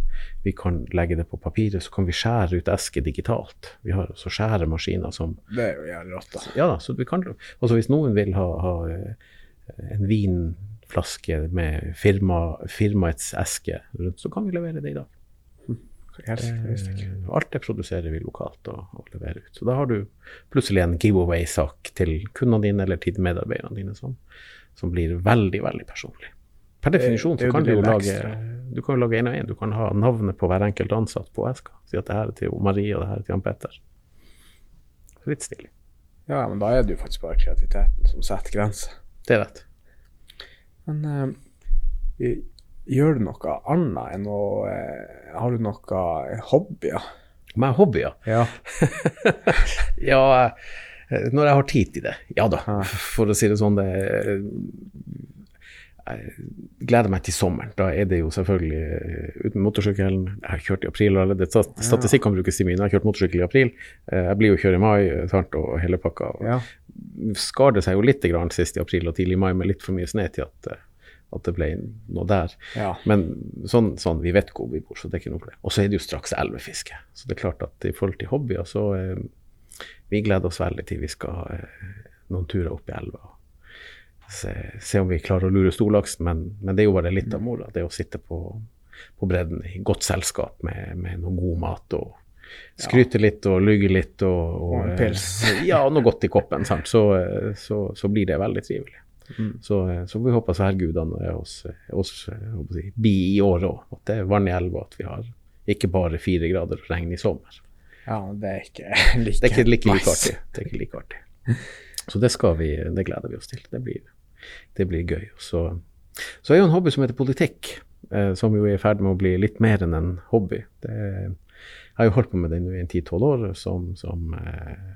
Vi kan legge det på papiret, så kan vi skjære ut esker digitalt. Vi har også skjæremaskiner som Det er jo jævlig rått, da. Ja, så vi kan også hvis noen vil ha, ha eh, en vinflaske med firma, firmaets eske rundt, så kan vi levere det i dag. Det, alt det produserer vi lokalt og, og, leverer ut. Så da har du plutselig en giveaway-sak til kundene dine eller til medarbeiderne dine som, som, blir veldig, veldig personlig. Per definisjon så kan du jo lage du kan lage én og én. Du kan ha navnet på hver enkelt ansatt på eska. Si at det her er til Marie og det her er til Jan Petter. Litt stilig. Ja, men da er det jo faktisk bare kreativiteten som setter grenser. Det er rett. Men eh, gjør du noe annet enn å eh, Har du noe hobbyer? Om jeg har hobbyer? Ja. [LAUGHS] Ja, eh, når jeg har tid til det. Ja da, for å si det sånn. Det, jeg gleder meg til sommeren. Da er det jo selvfølgelig uten ut motorsykkelen. Jeg har kjørt i april allerede. Stat- Statistikk kan brukes til mine. Jeg har kjørt motorsykkel i april. Eh, Jeg blir jo kjørt i mai eh, sant, og hele pakka. Og ja. skar det seg jo litt grann sist i april og tidlig i mai med litt for mye snø til at, eh, at det ble noe der. ja. Men sånn, sånn, vi vet hvor vi bor, så det er ikke noe problem. Og så er det jo straks elvefiske. Så det er klart at i forhold til hobbyer, så eh, vi gleder oss veldig til vi skal ha eh, noen turer opp i elva. og Se, se om vi klarer å lure storlaksen, men, men det er jo bare litt av moroa. Det å sitte på, på bredden i godt selskap med, med noe god mat og skryte litt og lyge litt og, Og en eh, ja, og noe godt i koppen. Sant? Så, eh, så, så blir det veldig trivelig. Mm. Så, eh, så vi håper særgudene er oss, oss eh, jeg si, bi i år òg. At det er vann i elva, at vi har ikke bare fire grader og regn i sommer. ja, det er ikke [LAUGHS] like Det er ikke like, like artig. Det er ikke like artig. Så det skal vi, det gleder vi oss til. Det blir, det blir gøy. Så, så er jo en hobby som heter politikk, eh, som jo er i ferd med å bli litt mer enn en hobby. Det, jeg har jo holdt på med det nå i en ti-tolv år som, som eh,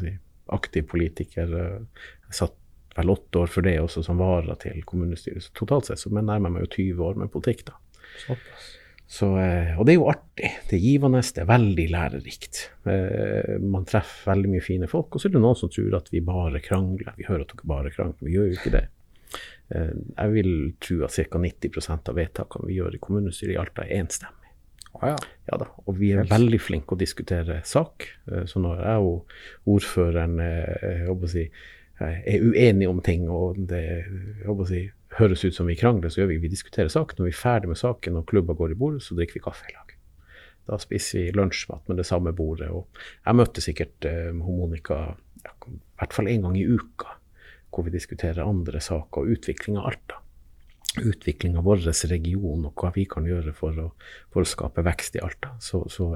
si, aktiv politiker. eh, Jeg satt vel åtte år for det også som vara til kommunestyret. Så totalt sett så nærmer jeg meg jo 20 år med politikk, da. Såpass. Så, eh, og det er jo artig. Det er givende, det er veldig lærerikt. Eh, man treffer veldig mye fine folk. Og så er det noen som tror at vi bare krangler. Vi hører at dere bare krangler. Vi gjør jo ikke det. Eh, jeg vil tro at ca. 90% av vedtakene vi gjør i kommunestyret i Alta, er enstemmig. Ah, ja. Ja da, og vi er veldig flinke å diskutere sak. Så når jeg og ordføreren jeg håper å si, er uenige om ting, og det si, høres ut som vi krangler, så gjør vi vi diskuterer saken. Når vi er ferdig med saken og klubba går i bordet, så drikker vi kaffe i lag. Da spiser vi lunsjmat med det samme bordet. Og jeg møtte sikkert eh, Monica ja, i hvert fall én gang i uka, hvor vi diskuterer andre saker og utvikling av Alta utvikling av vår region og hva vi kan gjøre for å, for å skape vekst i Alta. Så, så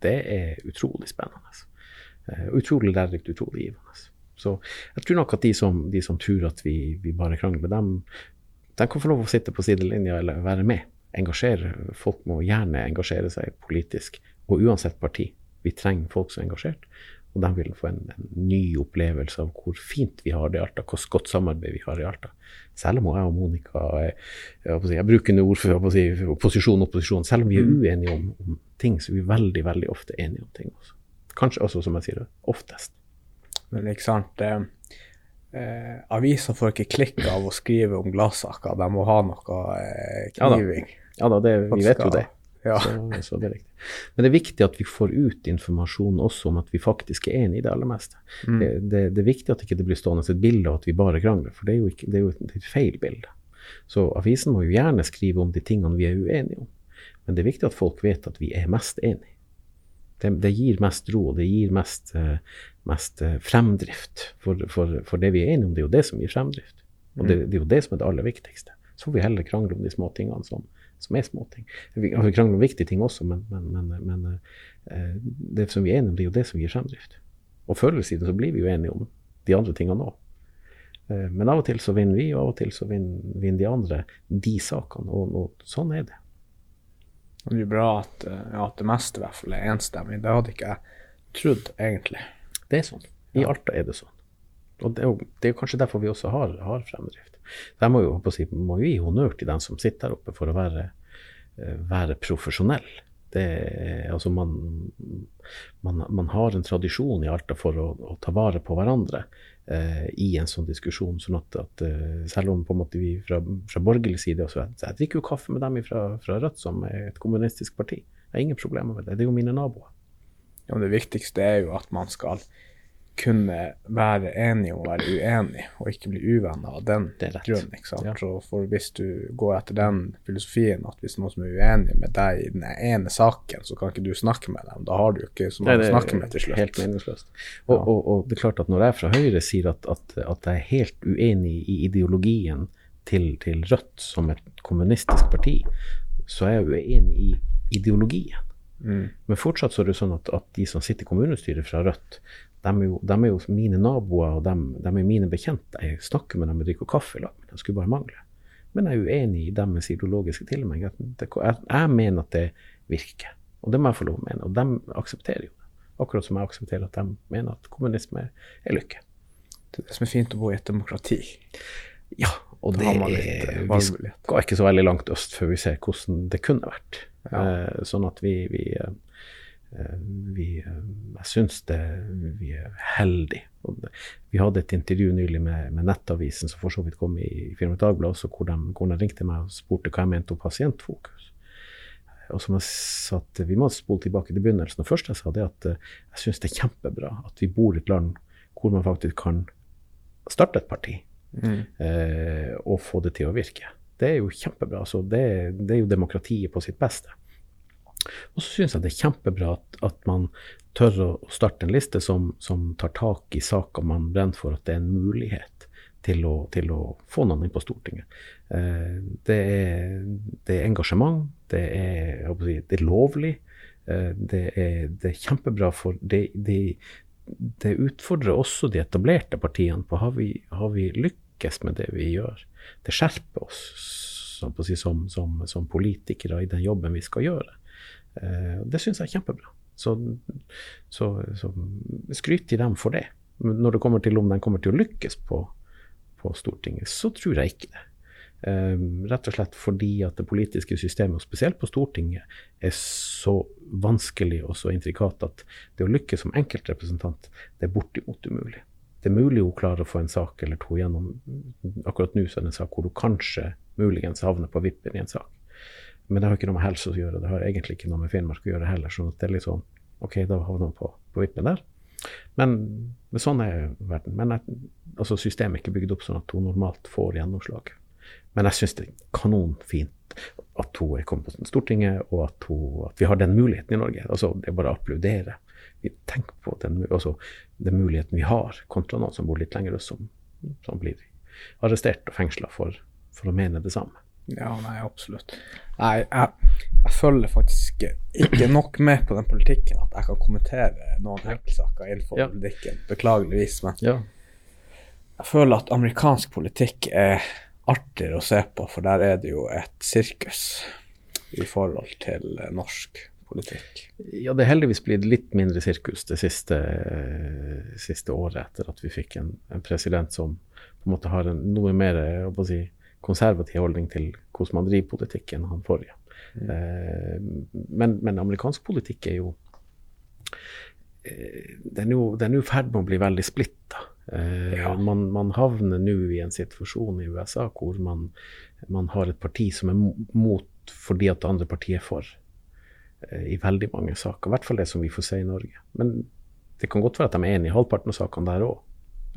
det er utrolig spennende. Eh, utrolig lærerikt, utrolig givende. Så jeg tror nok at de som, de som tror at vi, vi bare krangler, dem, de kan få lov å sitte på sidelinja eller være med. Engasjere. Folk må gjerne engasjere seg politisk, og uansett parti. Vi trenger folk som er engasjert, og de vil få en, en ny opplevelse av hvor fint vi har det i Alta, hvor godt samarbeid vi har i Alta. Selv om jeg og Monica jeg, jeg, jeg bruker ord for si, opposisjon opposisjon, selv om vi er uenige om, om ting, så er vi veldig veldig ofte enige om ting også. Kanskje også, som jeg sier, oftest. Men ikke sant eh, Aviser får ikke klikk av å skrive om gladsaker. De må ha noe eh, Ja da. kniving. Ja da, det, vi vet jo det. Ja. Så, så det. Men det er viktig at vi får ut informasjon også om at vi faktisk er enige i det aller meste. Mm. Det, det, det er viktig at ikke det blir stående et bilde av at vi bare krangler, for det er jo, ikke, det er jo et, et feil bilde. Så avisen må jo gjerne skrive om de tingene vi er uenige om, men det er viktig at folk vet at vi er mest enige. Det, det gir mest ro, det gir mest, eh, mest eh, fremdrift. For, for, for det vi er enige om, det er jo det som gir fremdrift. Og det, det er jo det som er det aller viktigste. Så får vi heller krangle om de små tingene som, som er småting. Vi, altså, vi krangler om viktige ting også, men, men, men, men eh, det som vi er enige om, det er jo det som gir fremdrift. Og siden så blir vi jo enige om de andre tingene òg. Men av og til så vinner vi, og av og til så vinner, vinner de andre de sakene. Og, og sånn er det. Det er bra at, eh, ja, at det meste i hvert fall er enstemmig. Det hadde ikke jeg trodd, egentlig. Det er sånn. I Alta er det sånn. Og det er jo, det er kanskje derfor vi også har, har fremdrift. Der må jo, si, må gi honnør til den som sitter der oppe for å være, eh, være profesjonell. Det, altså man, man, man har en tradisjon i Alta for å, å ta vare på hverandre eh, i en sånn diskusjon. sånn at, at eh, Selv om på en måte vi fra, fra borgerlig side også, så Jeg drikker jo kaffe med dem fra, fra Rødt, som er et kommunistisk parti. Jeg har ingen problemer med det. Det er jo mine naboer. Ja, det viktigste er jo at man skal kunne være enig å være uenig, og ikke bli uvenner av den grunn. ikke sant? Ja. Så for hvis du går etter den filosofien at hvis noen som er uenig med deg i den ene saken, så kan ikke du snakke med dem, da har du ikke så mange å snakke med til slutt. Helt meningsløst. Og, og, og det er klart at når jeg fra Høyre sier at, at, at jeg er helt uenig i ideologien til, til Rødt som et kommunistisk parti, så er jeg uenig i ideologien. Mm. Men fortsatt så er det sånn at, at de som sitter i kommunestyret fra Rødt, de er, jo, de er jo, mine naboer og de, de, er mine bekjente. Jeg snakker med dem og drikker kaffe i lag, men dem. skulle bare mangle. Men jeg er uenig i deres ideologiske tilnærming. Jeg, jeg, mener at det virker, og det må jeg få lov å mene. Og de aksepterer jo det. Akkurat som jeg aksepterer at de mener at kommunisme er lykke. Det er det som er fint å bo i et demokrati. Ja, og det er, eh, vi skal ikke så veldig langt øst før vi ser hvordan det kunne vært. Ja. Eh, sånn at vi, vi, eh, vi Jeg syns det vi er heldige. Vi hadde et intervju nylig med, med Nettavisen, som for så vidt kom i Firmaet Dagbladet også, hvor, de, hvor de ringte meg og spurte hva jeg mente om pasientfokus. Og som jeg sa at Vi må spole tilbake til begynnelsen. Det første jeg sa, det at jeg syns det er kjempebra at vi bor i et land hvor man faktisk kan starte et parti mm. eh, og få det til å virke. Det er jo kjempebra. Altså, det, det, er jo demokratiet på sitt beste. Og så syns jeg det er kjempebra at, at, man tør å starte en liste som, som tar tak i saker man brenner for at det er en mulighet til å, til å få noen inn på Stortinget. Eh, det, er, det, er, engasjement, det er, det er lovlig. Eh, det, er, det, er, kjempebra for det, det utfordrer også de etablerte partiene på har vi, har vi lykkes med det vi gjør. Det skjerper oss si, som, som, som, politikere i den jobben vi skal gjøre. Eh, det syns jeg er kjempebra. Så, så, så, skryt til dem for det. Når det kommer til om de kommer til å lykkes på, på Stortinget, så tror jeg ikke det. Um, rett og slett fordi at det politiske systemet, og spesielt på Stortinget, er så vanskelig og så intrikat at det å lykkes som enkeltrepresentant, det er bortimot umulig. Det er mulig å klare å få en sak eller to gjennom. Akkurat nå så er det en sak hvor du kanskje muligens havner på vippen i en sak. Men det har ikke noe med helse å gjøre, det har egentlig ikke noe med Finnmark å gjøre heller. Så det er litt sånn, ok, da havner man på, på vippen der. Men, men sånn er verden. Men altså, systemet er ikke bygd opp sånn at hun normalt får gjennomslag. Men jeg syns det er kanonfint at hun er kommet på Stortinget, og at, hun, at, vi har den muligheten i Norge. Altså, det er bare å applaudere. Tenk på den, altså, den muligheten vi har, kontra noen som bor litt lenger øst, som, som, blir arrestert og fengsla for, for, å mene det samme. Ja, nei, absolutt. Nei, jeg, jeg, følger faktisk ikke nok med på den politikken at jeg kan kommentere noen enkeltsaker innenfor ja. politikken, beklageligvis. Men ja. jeg føler at amerikansk politikk er artigere å se på, for der er det jo et sirkus i forhold til norsk politikk. Ja, det er heldigvis blitt litt mindre sirkus det siste, siste året, etter at vi fikk en, en, president som på en måte har en noe mer å si, konservativ holdning til hvordan man driver politikk enn han forrige. Mm. Eh, men, men, amerikansk politikk er jo eh, den er i ferd med å bli veldig splitta. Eh, ja. Man, man, havner nå i en situasjon i USA hvor man, man, har et parti som er mot fordi at det andre partiet er for, eh, i veldig mange saker. I hvert fall det som vi får se i Norge. Men det kan godt være at de er enige i halvparten av sakene der òg.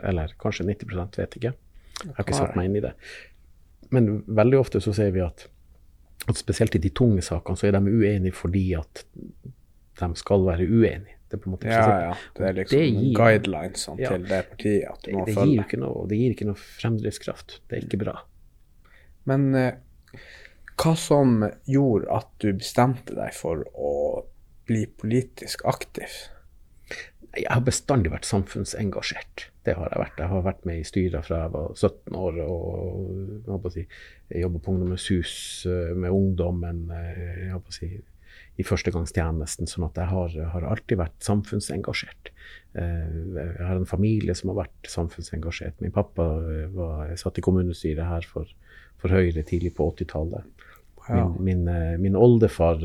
Eller kanskje 90% vet ikke. Jeg har ikke satt meg inn i det. Men veldig ofte så ser vi at, at spesielt i de tunge sakene så er de uenige fordi at de skal være uenige. Det er ja, ja. Det er liksom det gir, guidelinesene ja, til det partiet at du må det, det følge. Gir ikke noe, det gir ikke noe fremdriftskraft. Det er ikke bra. Men eh, hva som gjorde at du bestemte deg for å bli politisk aktiv? Jeg har bestandig vært samfunnsengasjert. Det har jeg vært. Jeg har vært med i styrer fra jeg var 17 år og si, jobba på Ungdommens hus eh, med ungdommen. Eh, si, i førstegangstjenesten. sånn at jeg har, har alltid vært samfunnsengasjert. Eh, jeg har en familie som har vært samfunnsengasjert. Min pappa var, satt i kommunestyret her for, for Høyre tidlig på 80-tallet. Ja. Min, min, min, oldefar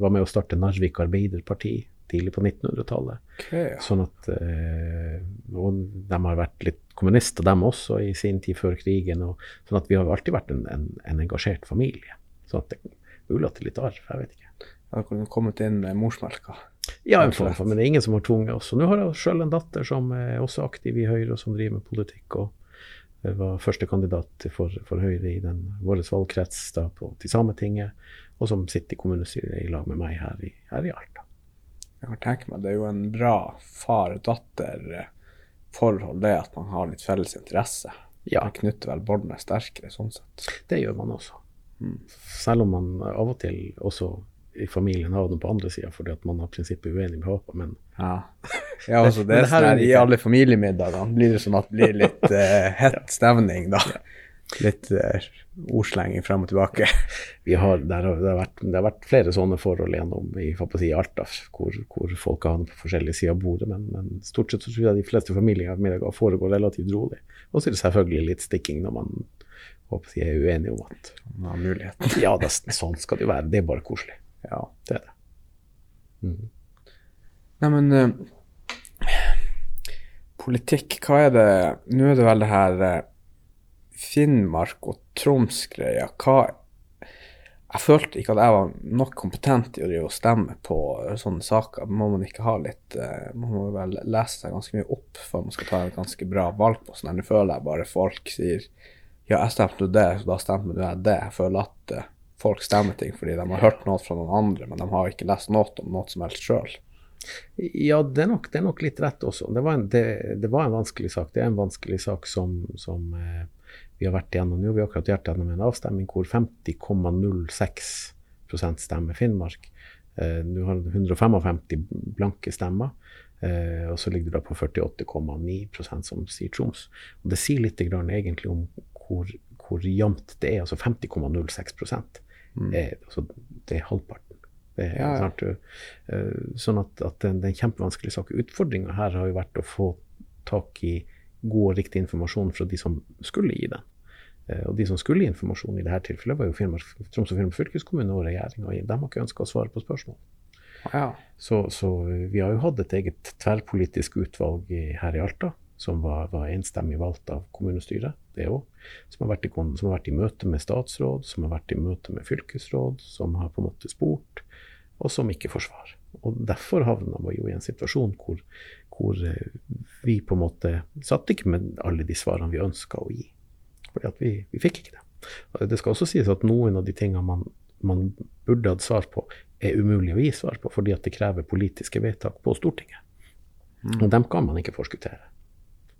var med å starte Narvik Arbeiderparti tidlig på 1900-tallet. Okay, ja. Sånn at Og de har vært litt kommunister, dem også, i sin tid før krigen. Og, sånn at vi har alltid vært en, en, en engasjert familie. Sånn at det er mulig at det er litt arv, jeg vet ikke. Har dere kommet inn med morsmelka? Ja, en form for, men det er ingen som har tvunget oss. Og nå har jeg sjøl en datter som er også aktiv i Høyre, og som driver med politikk. og var førstekandidat for, for Høyre i den, vår valgkrets da, på, til Sametinget, og som sitter i kommunestyret i lag med meg her i, her i Alta. Jeg kan tenke meg det er jo en bra far-datter-forhold, det at man har litt felles interesse. Ja. Det knytter vel båndene sterkere sånn sett. Det gjør man også. Mm. Selv om man av og til også i familien har havner på andre sida fordi at man har prinsippet uenig med håpet, men Ja, ja altså [LAUGHS] det, det er sånn er her, I alle familiemiddagene blir det sånn at det blir litt uh, hett [LAUGHS] stemning, da. Litt uh, ordslenging frem og tilbake. [LAUGHS] vi har, der har, det, har vært, det har vært flere sånne forhold gjennom i, får på å si, Alta, hvor, hvor folk har på forskjellige sider av bordet, men, men stort sett så tror jeg de fleste familiemiddager foregår relativt rolig. Og så er det selvfølgelig litt stikking når man håper er uenig om at Man har muligheten. ja, det, sånn skal det jo være, det er bare koselig. Ja. Det er det. Mm. Nei, men eh, Politikk, hva er det Nå er det vel det her eh, Finnmark og Troms-greia. Jeg følte ikke at jeg var nok kompetent i å stemme på eh, sånne saker. Må man ikke ha litt eh, Man må vel lese seg ganske mye opp før man skal ta et ganske bra valg på sånn. Nå føler jeg bare folk sier ja, jeg stemte jo det, så da stemte jeg det. Jeg føler at eh, folk stemmer ting fordi de har hørt noe fra noen andre, men de har ikke lest noe om noe som helst sjøl. Ja, det er, nok, det er nok litt rett også. Det var, en, det, det var en vanskelig sak. Det er en vanskelig sak som, som eh, vi har vært igjennom nå. Vi har akkurat vært gjennom en avstemning hvor 50,06 stemmer Finnmark. Eh, Nå har du 155 blanke stemmer. Eh, og så ligger det da på 48,9% som sier Troms. Og Det sier litt grann egentlig om hvor, hvor jevnt det er. Altså 50,06 Mm. altså, Det er halvparten. Det er, Ja, ja. eh, sånn at, at det, det er en kjempevanskelig sak. Utfordringa her har jo vært å få tak i god og riktig informasjon fra de som skulle gi den. Eh, Og de som skulle gi informasjon i dette tilfellet, var jo Finnmark, Troms og Finnmark fylkeskommune og regjeringa. De har ikke ønska å svare på spørsmål. Ja. Så, så vi har jo hatt et eget tverrpolitisk utvalg her i Alta, som var, var enstemmig valgt av kommunestyret, det òg. Som, som har vært i møte med statsråd, som har vært i møte med fylkesråd, som har på en måte spurt, og som ikke får svar. Og derfor havna vi jo i en situasjon hvor, hvor eh, vi på en måte satt ikke med alle de svarene vi ønska å gi. Fordi vi, vi fikk ikke det. Det skal også sies at noen av de tingene man, man burde hatt svar på, er umulig å gi svar på, fordi det krever politiske vedtak på Stortinget. Og dem kan man ikke forskuttere.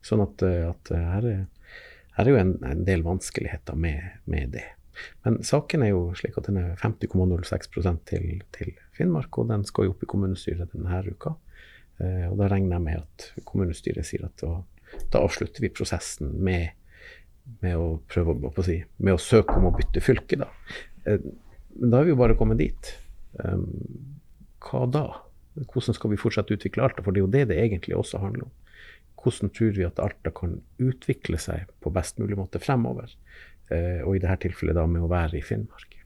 Sånn at, eh, at eh, her, er, her er jo en, en del vanskeligheter med, med det. Men saken er jo slik at den er 50,06 til, til Finnmark, og den skal jo opp i kommunestyret denne uka. Eh, og da regner jeg med at kommunestyret sier at da, da avslutter vi prosessen med, med å prøve å, å si, med å søke om å bytte fylke, da. Eh, men da er vi jo bare kommet dit. Um, hva da? Hvordan skal vi fortsette å utvikle Alta? For det er jo det det egentlig også handler om. Hvordan tror vi at Alta kan utvikle seg på best mulig måte fremover? Eh, og i dette tilfellet da med å være i Finnmark.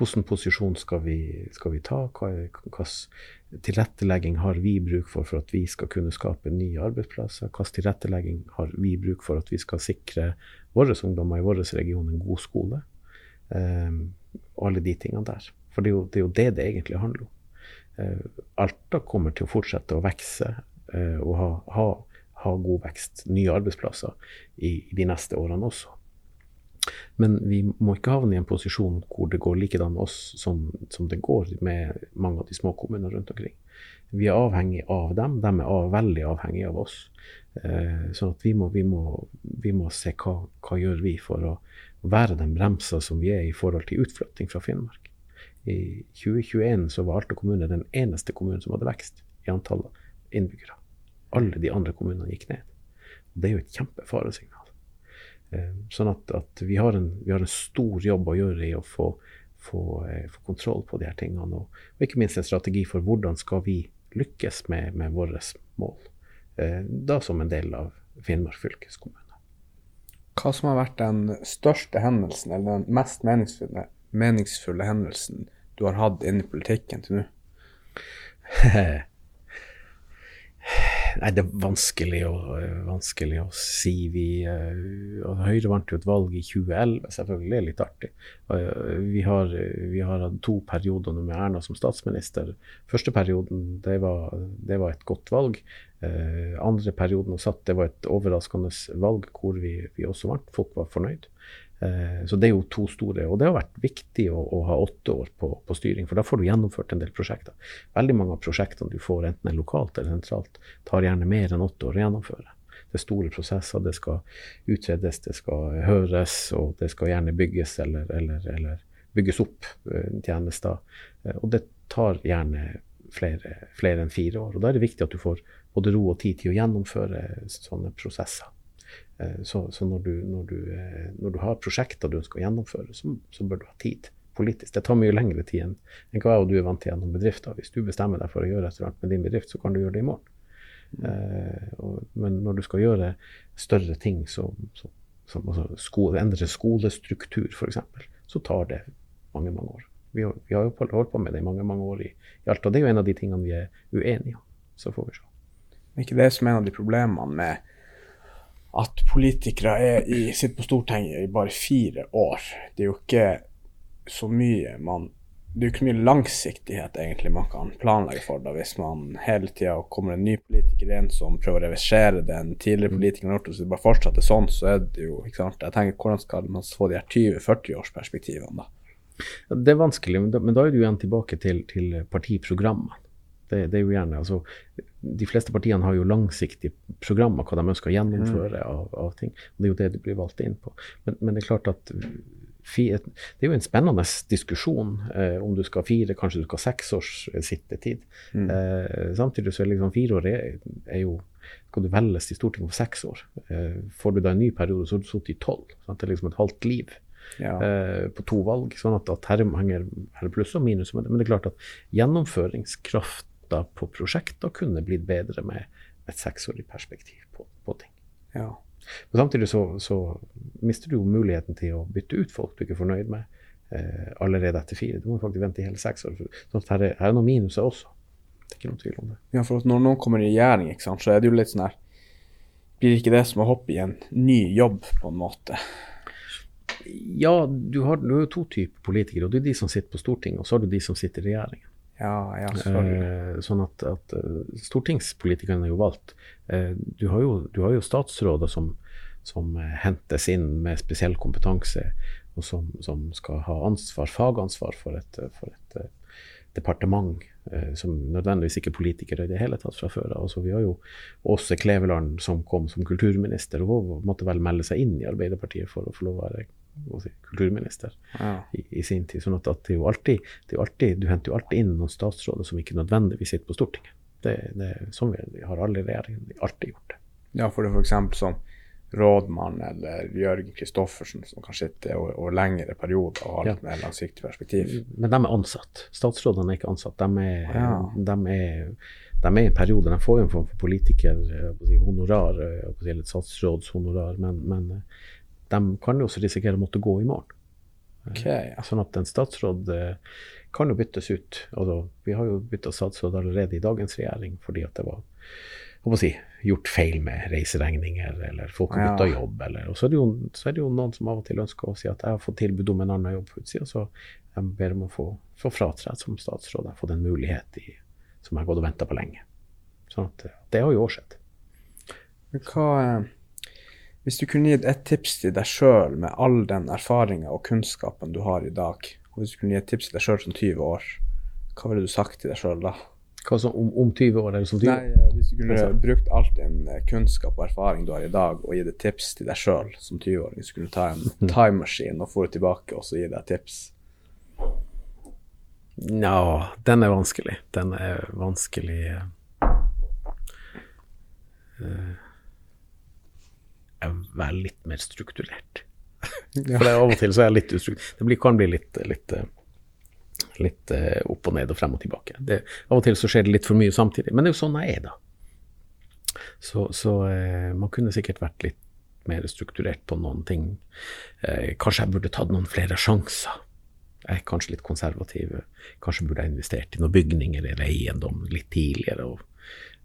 Hvilken posisjon skal vi, skal vi ta? Hvilken tilrettelegging har vi bruk for for at vi skal kunne skape nye arbeidsplasser? Hvilken tilrettelegging har vi bruk for at vi skal sikre våre ungdommer i vår region en god skole? Og alle de tingene der. For det er jo det er jo det, det egentlig handler om. Eh, Alta kommer til å fortsette å vokse eh, og ha, ha, ha god vekst, nye arbeidsplasser, i, i de neste årene også. Men vi må ikke havne i en posisjon hvor det går likedan med oss som, som det går med mange av de små kommunene rundt omkring. Vi er avhengig av dem, de er av, veldig avhengig av oss. Eh, sånn at vi må, vi må, vi må se hva, hva gjør vi for å være den bremsa som vi er i forhold til utflytting fra Finnmark. I 2021 så var Alta kommune den eneste kommunen som hadde vekst i antall innbyggere. Alle de andre kommunene gikk ned. Det er jo et kjempefaresignal. Eh, Sånn at, at vi, har en, vi har en stor jobb å gjøre i å få, få, eh, få kontroll på de her tingene. Og, og ikke minst en strategi for hvordan skal vi lykkes med, med våre mål. Eh, Da som en del av Finnmark fylkeskommune. Hva som har vært den største hendelsen, eller den mest meningsfulle, meningsfulle hendelsen du har hatt innen politikken til nå? [LAUGHS] Nei, det er vanskelig å, vanskelig å si. Vi, eh, Høyre vant jo et valg i 2011, selvfølgelig. Det er litt artig. Eh, Vi har, vi har hatt to perioder med Erna som statsminister. Første perioden, det var, det var et godt valg. Eh, andre perioden hun satt, det var et overraskende valg hvor vi, vi også vant. Folk var fornøyd. Eh, Så det er jo to store. Og det har vært viktig å, å ha åtte år på, på styring, for da får du gjennomført en del prosjekter. Veldig mange av prosjektene du får, enten er lokalt eller sentralt, tar gjerne mer enn åtte år å gjennomføre. Det er store prosesser, det skal utredes, det skal høres, og det skal gjerne bygges eller, eller, eller bygges opp tjenester. Og det tar gjerne flere, flere enn fire år. Og Da er det viktig at du får både ro og tid til å gjennomføre sånne prosesser. Så, så når, du, når, du, når, du, har prosjekter du ønsker å gjennomføre, så, så bør du ha tid politisk. Det tar mye lengre tid enn, enn hva jeg og du er vant til gjennom bedrifter. Hvis du bestemmer deg for å gjøre et eller annet med din bedrift, så kan du gjøre det i morgen. Mm. Eh, og, men når du skal gjøre større ting som, som, som altså skole, endre skolestruktur f.eks., så tar det mange, mange år. Vi har, vi har jo holdt på med det i mange mange år i, i alt, og det er jo en av de tingene vi er uenige om. Så får vi se. Er ikke det som er en av de problemene med at politikere er i, sitter på Stortinget i bare fire år? Det er jo ikke så mye man Det er jo ikke mye langsiktighet egentlig man kan planlegge for da, hvis man hele tida kommer en ny politiker inn som prøver å reversere den tidligere politikeren har gjort, og så bare fortsetter sånn, så er det jo ikke sant, Jeg tenker, Hvordan skal man få de her 20-40-årsperspektivene, da? Det er vanskelig, men da, men da er du igjen tilbake til, til partiprogrammene. Det, det, er jo gjerne, altså, De fleste partiene har jo langsiktige programmer hva de ønsker å gjennomføre mm. av, av, ting. og Det er jo det du blir valgt inn på. Men, men det er klart at det er jo en spennende diskusjon eh, om du skal ha fire, kanskje du skal ha seks års eh, sittetid. Mm. Eh, samtidig så er liksom fire år er, er, jo Skal du velges til Stortinget for seks år, eh, får du da en ny periode, så har du sittet i tolv. Det er liksom et halvt liv ja. eh, på to valg. sånn at, at her henger her pluss og minus. Men, det er klart at gjennomføringskrafta på prosjekter kunne blitt bedre med et seksårig perspektiv på, på ting. Ja. Men samtidig så, så, mister du jo muligheten til å bytte ut folk du ikke er fornøyd med eh, allerede etter fire. Du må faktisk vente i hele seks år. Så her er, her er noen minuser også. Det er ikke noen tvil om det. Ja, for når noen kommer i regjering, ikke sant, så er det jo litt sånn her Blir ikke det som å hoppe i en ny jobb, på en måte? Ja, du har, du har to typer politikere. og Det er de som sitter på Stortinget, og så har du de som sitter i regjeringen. Ja, ja, eh, sånn at, at eh, stortingspolitikerne er jo valgt. Eh, du, har jo, du, har jo, statsråder som, som eh, hentes inn med spesiell kompetanse, og som, som skal ha ansvar, fagansvar for et, for et uh, departement, som nødvendigvis ikke er politikere i det hele tatt fra før av. Altså, vi har jo Åse Kleveland som kom som kulturminister, og måtte vel melde seg inn i Arbeiderpartiet for å få lov å være si, kulturminister ja. i, i, sin tid. sånn at, at det, er alltid, det er alltid, Du henter jo alltid inn noen statsråder som ikke nødvendigvis sitter på Stortinget. Det, det Sånn vi har alle regjeringene alltid gjort det. Ja, for det f.eks. som rådmann eller Jørgen Kristoffersen, som kan sitte over, lengre perioder og ha litt ja. mer langsiktig perspektiv. Men de er ansatt. Statsrådene er ikke ansatt. De er, ja. de er, de er i en periode, de får jo en form for politikerhonorar, eller statsrådshonorar, men, men de kan jo også risikere å måtte gå i morgen. Okay, ja. Sånn at en statsråd eh, kan jo byttes ut. Altså, vi har jo bytta statsråd allerede i dagens regjering fordi at det var si, gjort feil med reiseregninger, eller folk har bytta ja. jobb. Eller, og så er, jo, så er, det jo, noen som av og til ønsker å si at jeg har fått tilbud om en annen jobb på utsida, så jeg ber om å få, få fratre som statsråd. Jeg har fått en mulighet i, som jeg har gått og venta på lenge. Sånn at det har jo òg skjedd. Hva... Hvis du kunne gitt et tips til deg sjøl med all den erfaringa og kunnskapen du har i dag, og hvis du kunne gi et tips til deg sjøl som 20 år, hva ville du sagt til deg sjøl da? Hva så om, om 20 år eller som 20 år? Nei, eh, Hvis du kunne brukt all din eh, kunnskap og erfaring du har i dag, og gitt et tips til deg sjøl som 20-åring, så kunne du ta en [LAUGHS] timemaskin og få det tilbake og så gi deg et tips? Ja, den er vanskelig. Den er vanskelig uh, være litt mer strukturert. [LAUGHS] For det, av og til så er jeg litt ustrukturert. Det blir, kan bli litt, litt, litt uh, opp og ned og frem og tilbake. Det, av og til så skjer det litt for mye samtidig. Men det er jo sånn jeg er, da. Så, så uh, man kunne sikkert vært litt mer strukturert på noen ting. Kanskje jeg burde tatt noen flere sjanser. Jeg er kanskje litt konservativ. Kanskje burde jeg investert i noen bygninger eller eiendom litt tidligere. og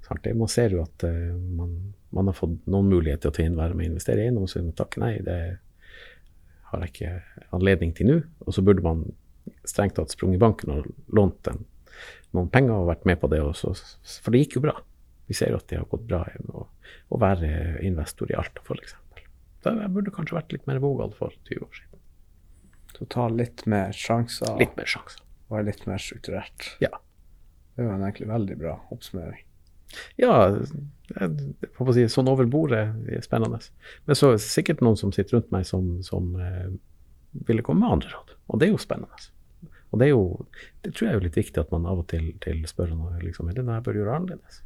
man ser jo at uh, man, man, har fått noen muligheter til å være med og investere i eiendom, og så sier man takk nei, det har jeg ikke anledning til nå. Og så burde man strengt tatt sprunget banken og lånt en, noen penger og vært med på det. Også, for det gikk jo bra. Vi ser jo at det har gått bra å, å være investor i Alta, f.eks. Jeg burde kanskje vært litt mer vågal for 20 år siden. Så ta litt mer sjanser? Litt mer sjanser. Være litt mer strukturert? Ja. Det var en egentlig veldig bra oppsummering. Ja, jeg får si, sånn over bordet er spennende. Men så er det sikkert noen som sitter rundt meg som, som eh, ville komme med andre råd. Og det er jo spennende. Og det er jo, det tror jeg er litt viktig at man av og til, til spør noe, liksom, er det noe jeg bør gjøre annerledes?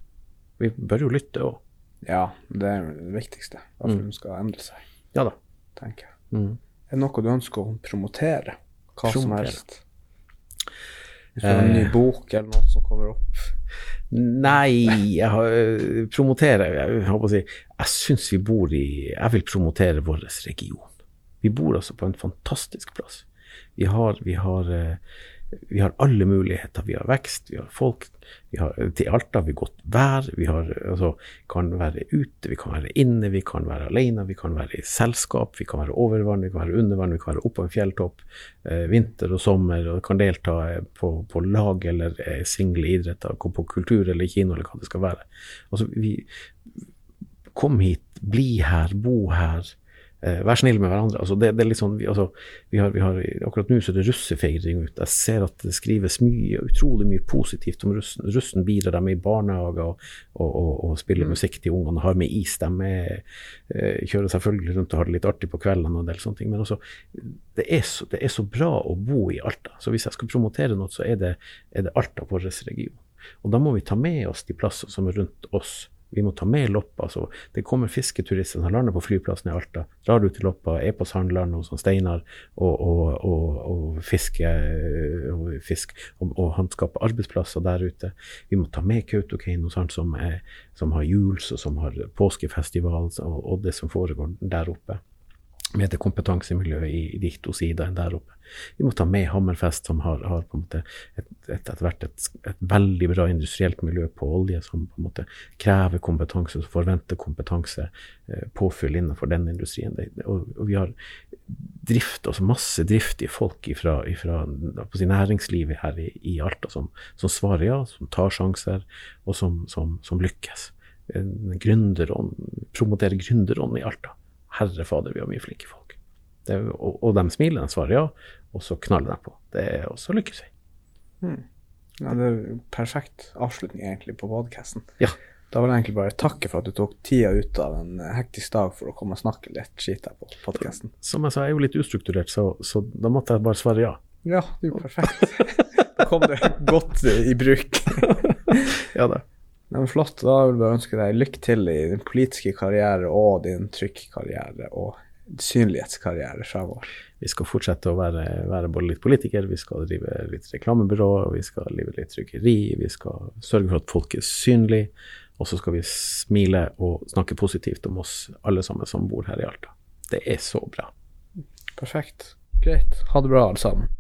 Vi bør jo lytte òg. Ja, det er det viktigste. Hvorfor mm. de skal endre seg. Ja da. Tenker jeg. Mm. Er det noe du ønsker å promotere? Hva promotere. som helst? Hvis du en ny eh. bok eller noe som kommer opp? Nei, jeg har, promoterer Jeg håper å si, jeg syns vi bor i Jeg vil promotere vår region. Vi bor altså på en fantastisk plass. Vi har, vi har, eh, vi har alle muligheter. Vi har vekst, vi har folk. Vi har, til Alta har vi godt vær. Vi har, altså, kan være ute, vi kan være inne, vi kan være alene, vi kan være i selskap. Vi kan være over vann, vi kan være under vann, vi kan være oppe på en fjelltopp. Eh, vinter og sommer. og Kan delta eh, på, på lag eller eh, single idretter, på kultur eller kino eller hva det skal være. Altså, vi, kom hit, bli her, bo her. Eh, vær snill med hverandre. Altså det, det, er litt sånn, vi, altså, vi har, vi har, akkurat nå så er det russefeiring ute. Jeg ser at det skrives mye, utrolig mye positivt om russen. Russen bidrar dem i barnehager og, og, og, og, spiller mm. musikk til ungene, har med is. De er, eh, kjører selvfølgelig rundt og har det litt artig på kveldene og en del sånne ting. Men altså, det er, så, det er så bra å bo i Alta. Så hvis jeg skal promotere noe, så er det, er det Alta, vår region. Og da må vi ta med oss de plassene som er rundt oss vi må ta med Loppa. Så det kommer fisketurister som lander på flyplassen i Alta, drar ut til Loppa, er på Sandland hos Steinar og, og, og, og fisker og, fisk, og, og han skaper arbeidsplasser der ute. Vi må ta med Kautokeino, som, som har juls og som har påskefestival og, det som foregår der oppe med det kompetansemiljøet i, i dikt enn der oppe. Vi må ta med Hammerfest, som har, har på en måte et, etter hvert et, et, veldig bra industrielt miljø på olje, som på en måte krever kompetanse, som forventer kompetanse, eh, påfyll innenfor den industrien. Og, og, vi har drift, altså masse driftige folk fra næringslivet her i, i Alta som, som, svarer ja, som tar sjanser, og som, som, som lykkes. Gründerånd, promotere gründerånd i Alta Herre fader, vi har mye flinke folk. Det, og, og, de smiler, de svarer ja, og så knaller de på. Det, er også lykkes vi. Hmm. Ja, det er perfekt avslutning egentlig på podkasten. Ja. Da vil jeg egentlig bare takke for at du tok tida ut av en hektisk dag for å komme og snakke litt skit her på podkasten. Som jeg sa, jeg er jo litt ustrukturert, så, så, da måtte jeg bare svare ja. Ja, det er jo perfekt. [LAUGHS] da kom det godt i bruk. [LAUGHS] ja da. Nei, men Flott. Da vil jeg bare ønske deg lykke til i din politiske karriere og din trykkarriere og synlighetskarriere fremover. Vi skal fortsette å være, være, både litt politiker, vi skal drive litt reklamebyrå, vi skal drive litt trykkeri, vi skal sørge for at folk er synlige, og så skal vi smile og snakke positivt om oss alle sammen som bor her i Alta. Det er så bra. Perfekt. Greit. Ha det bra, alle sammen.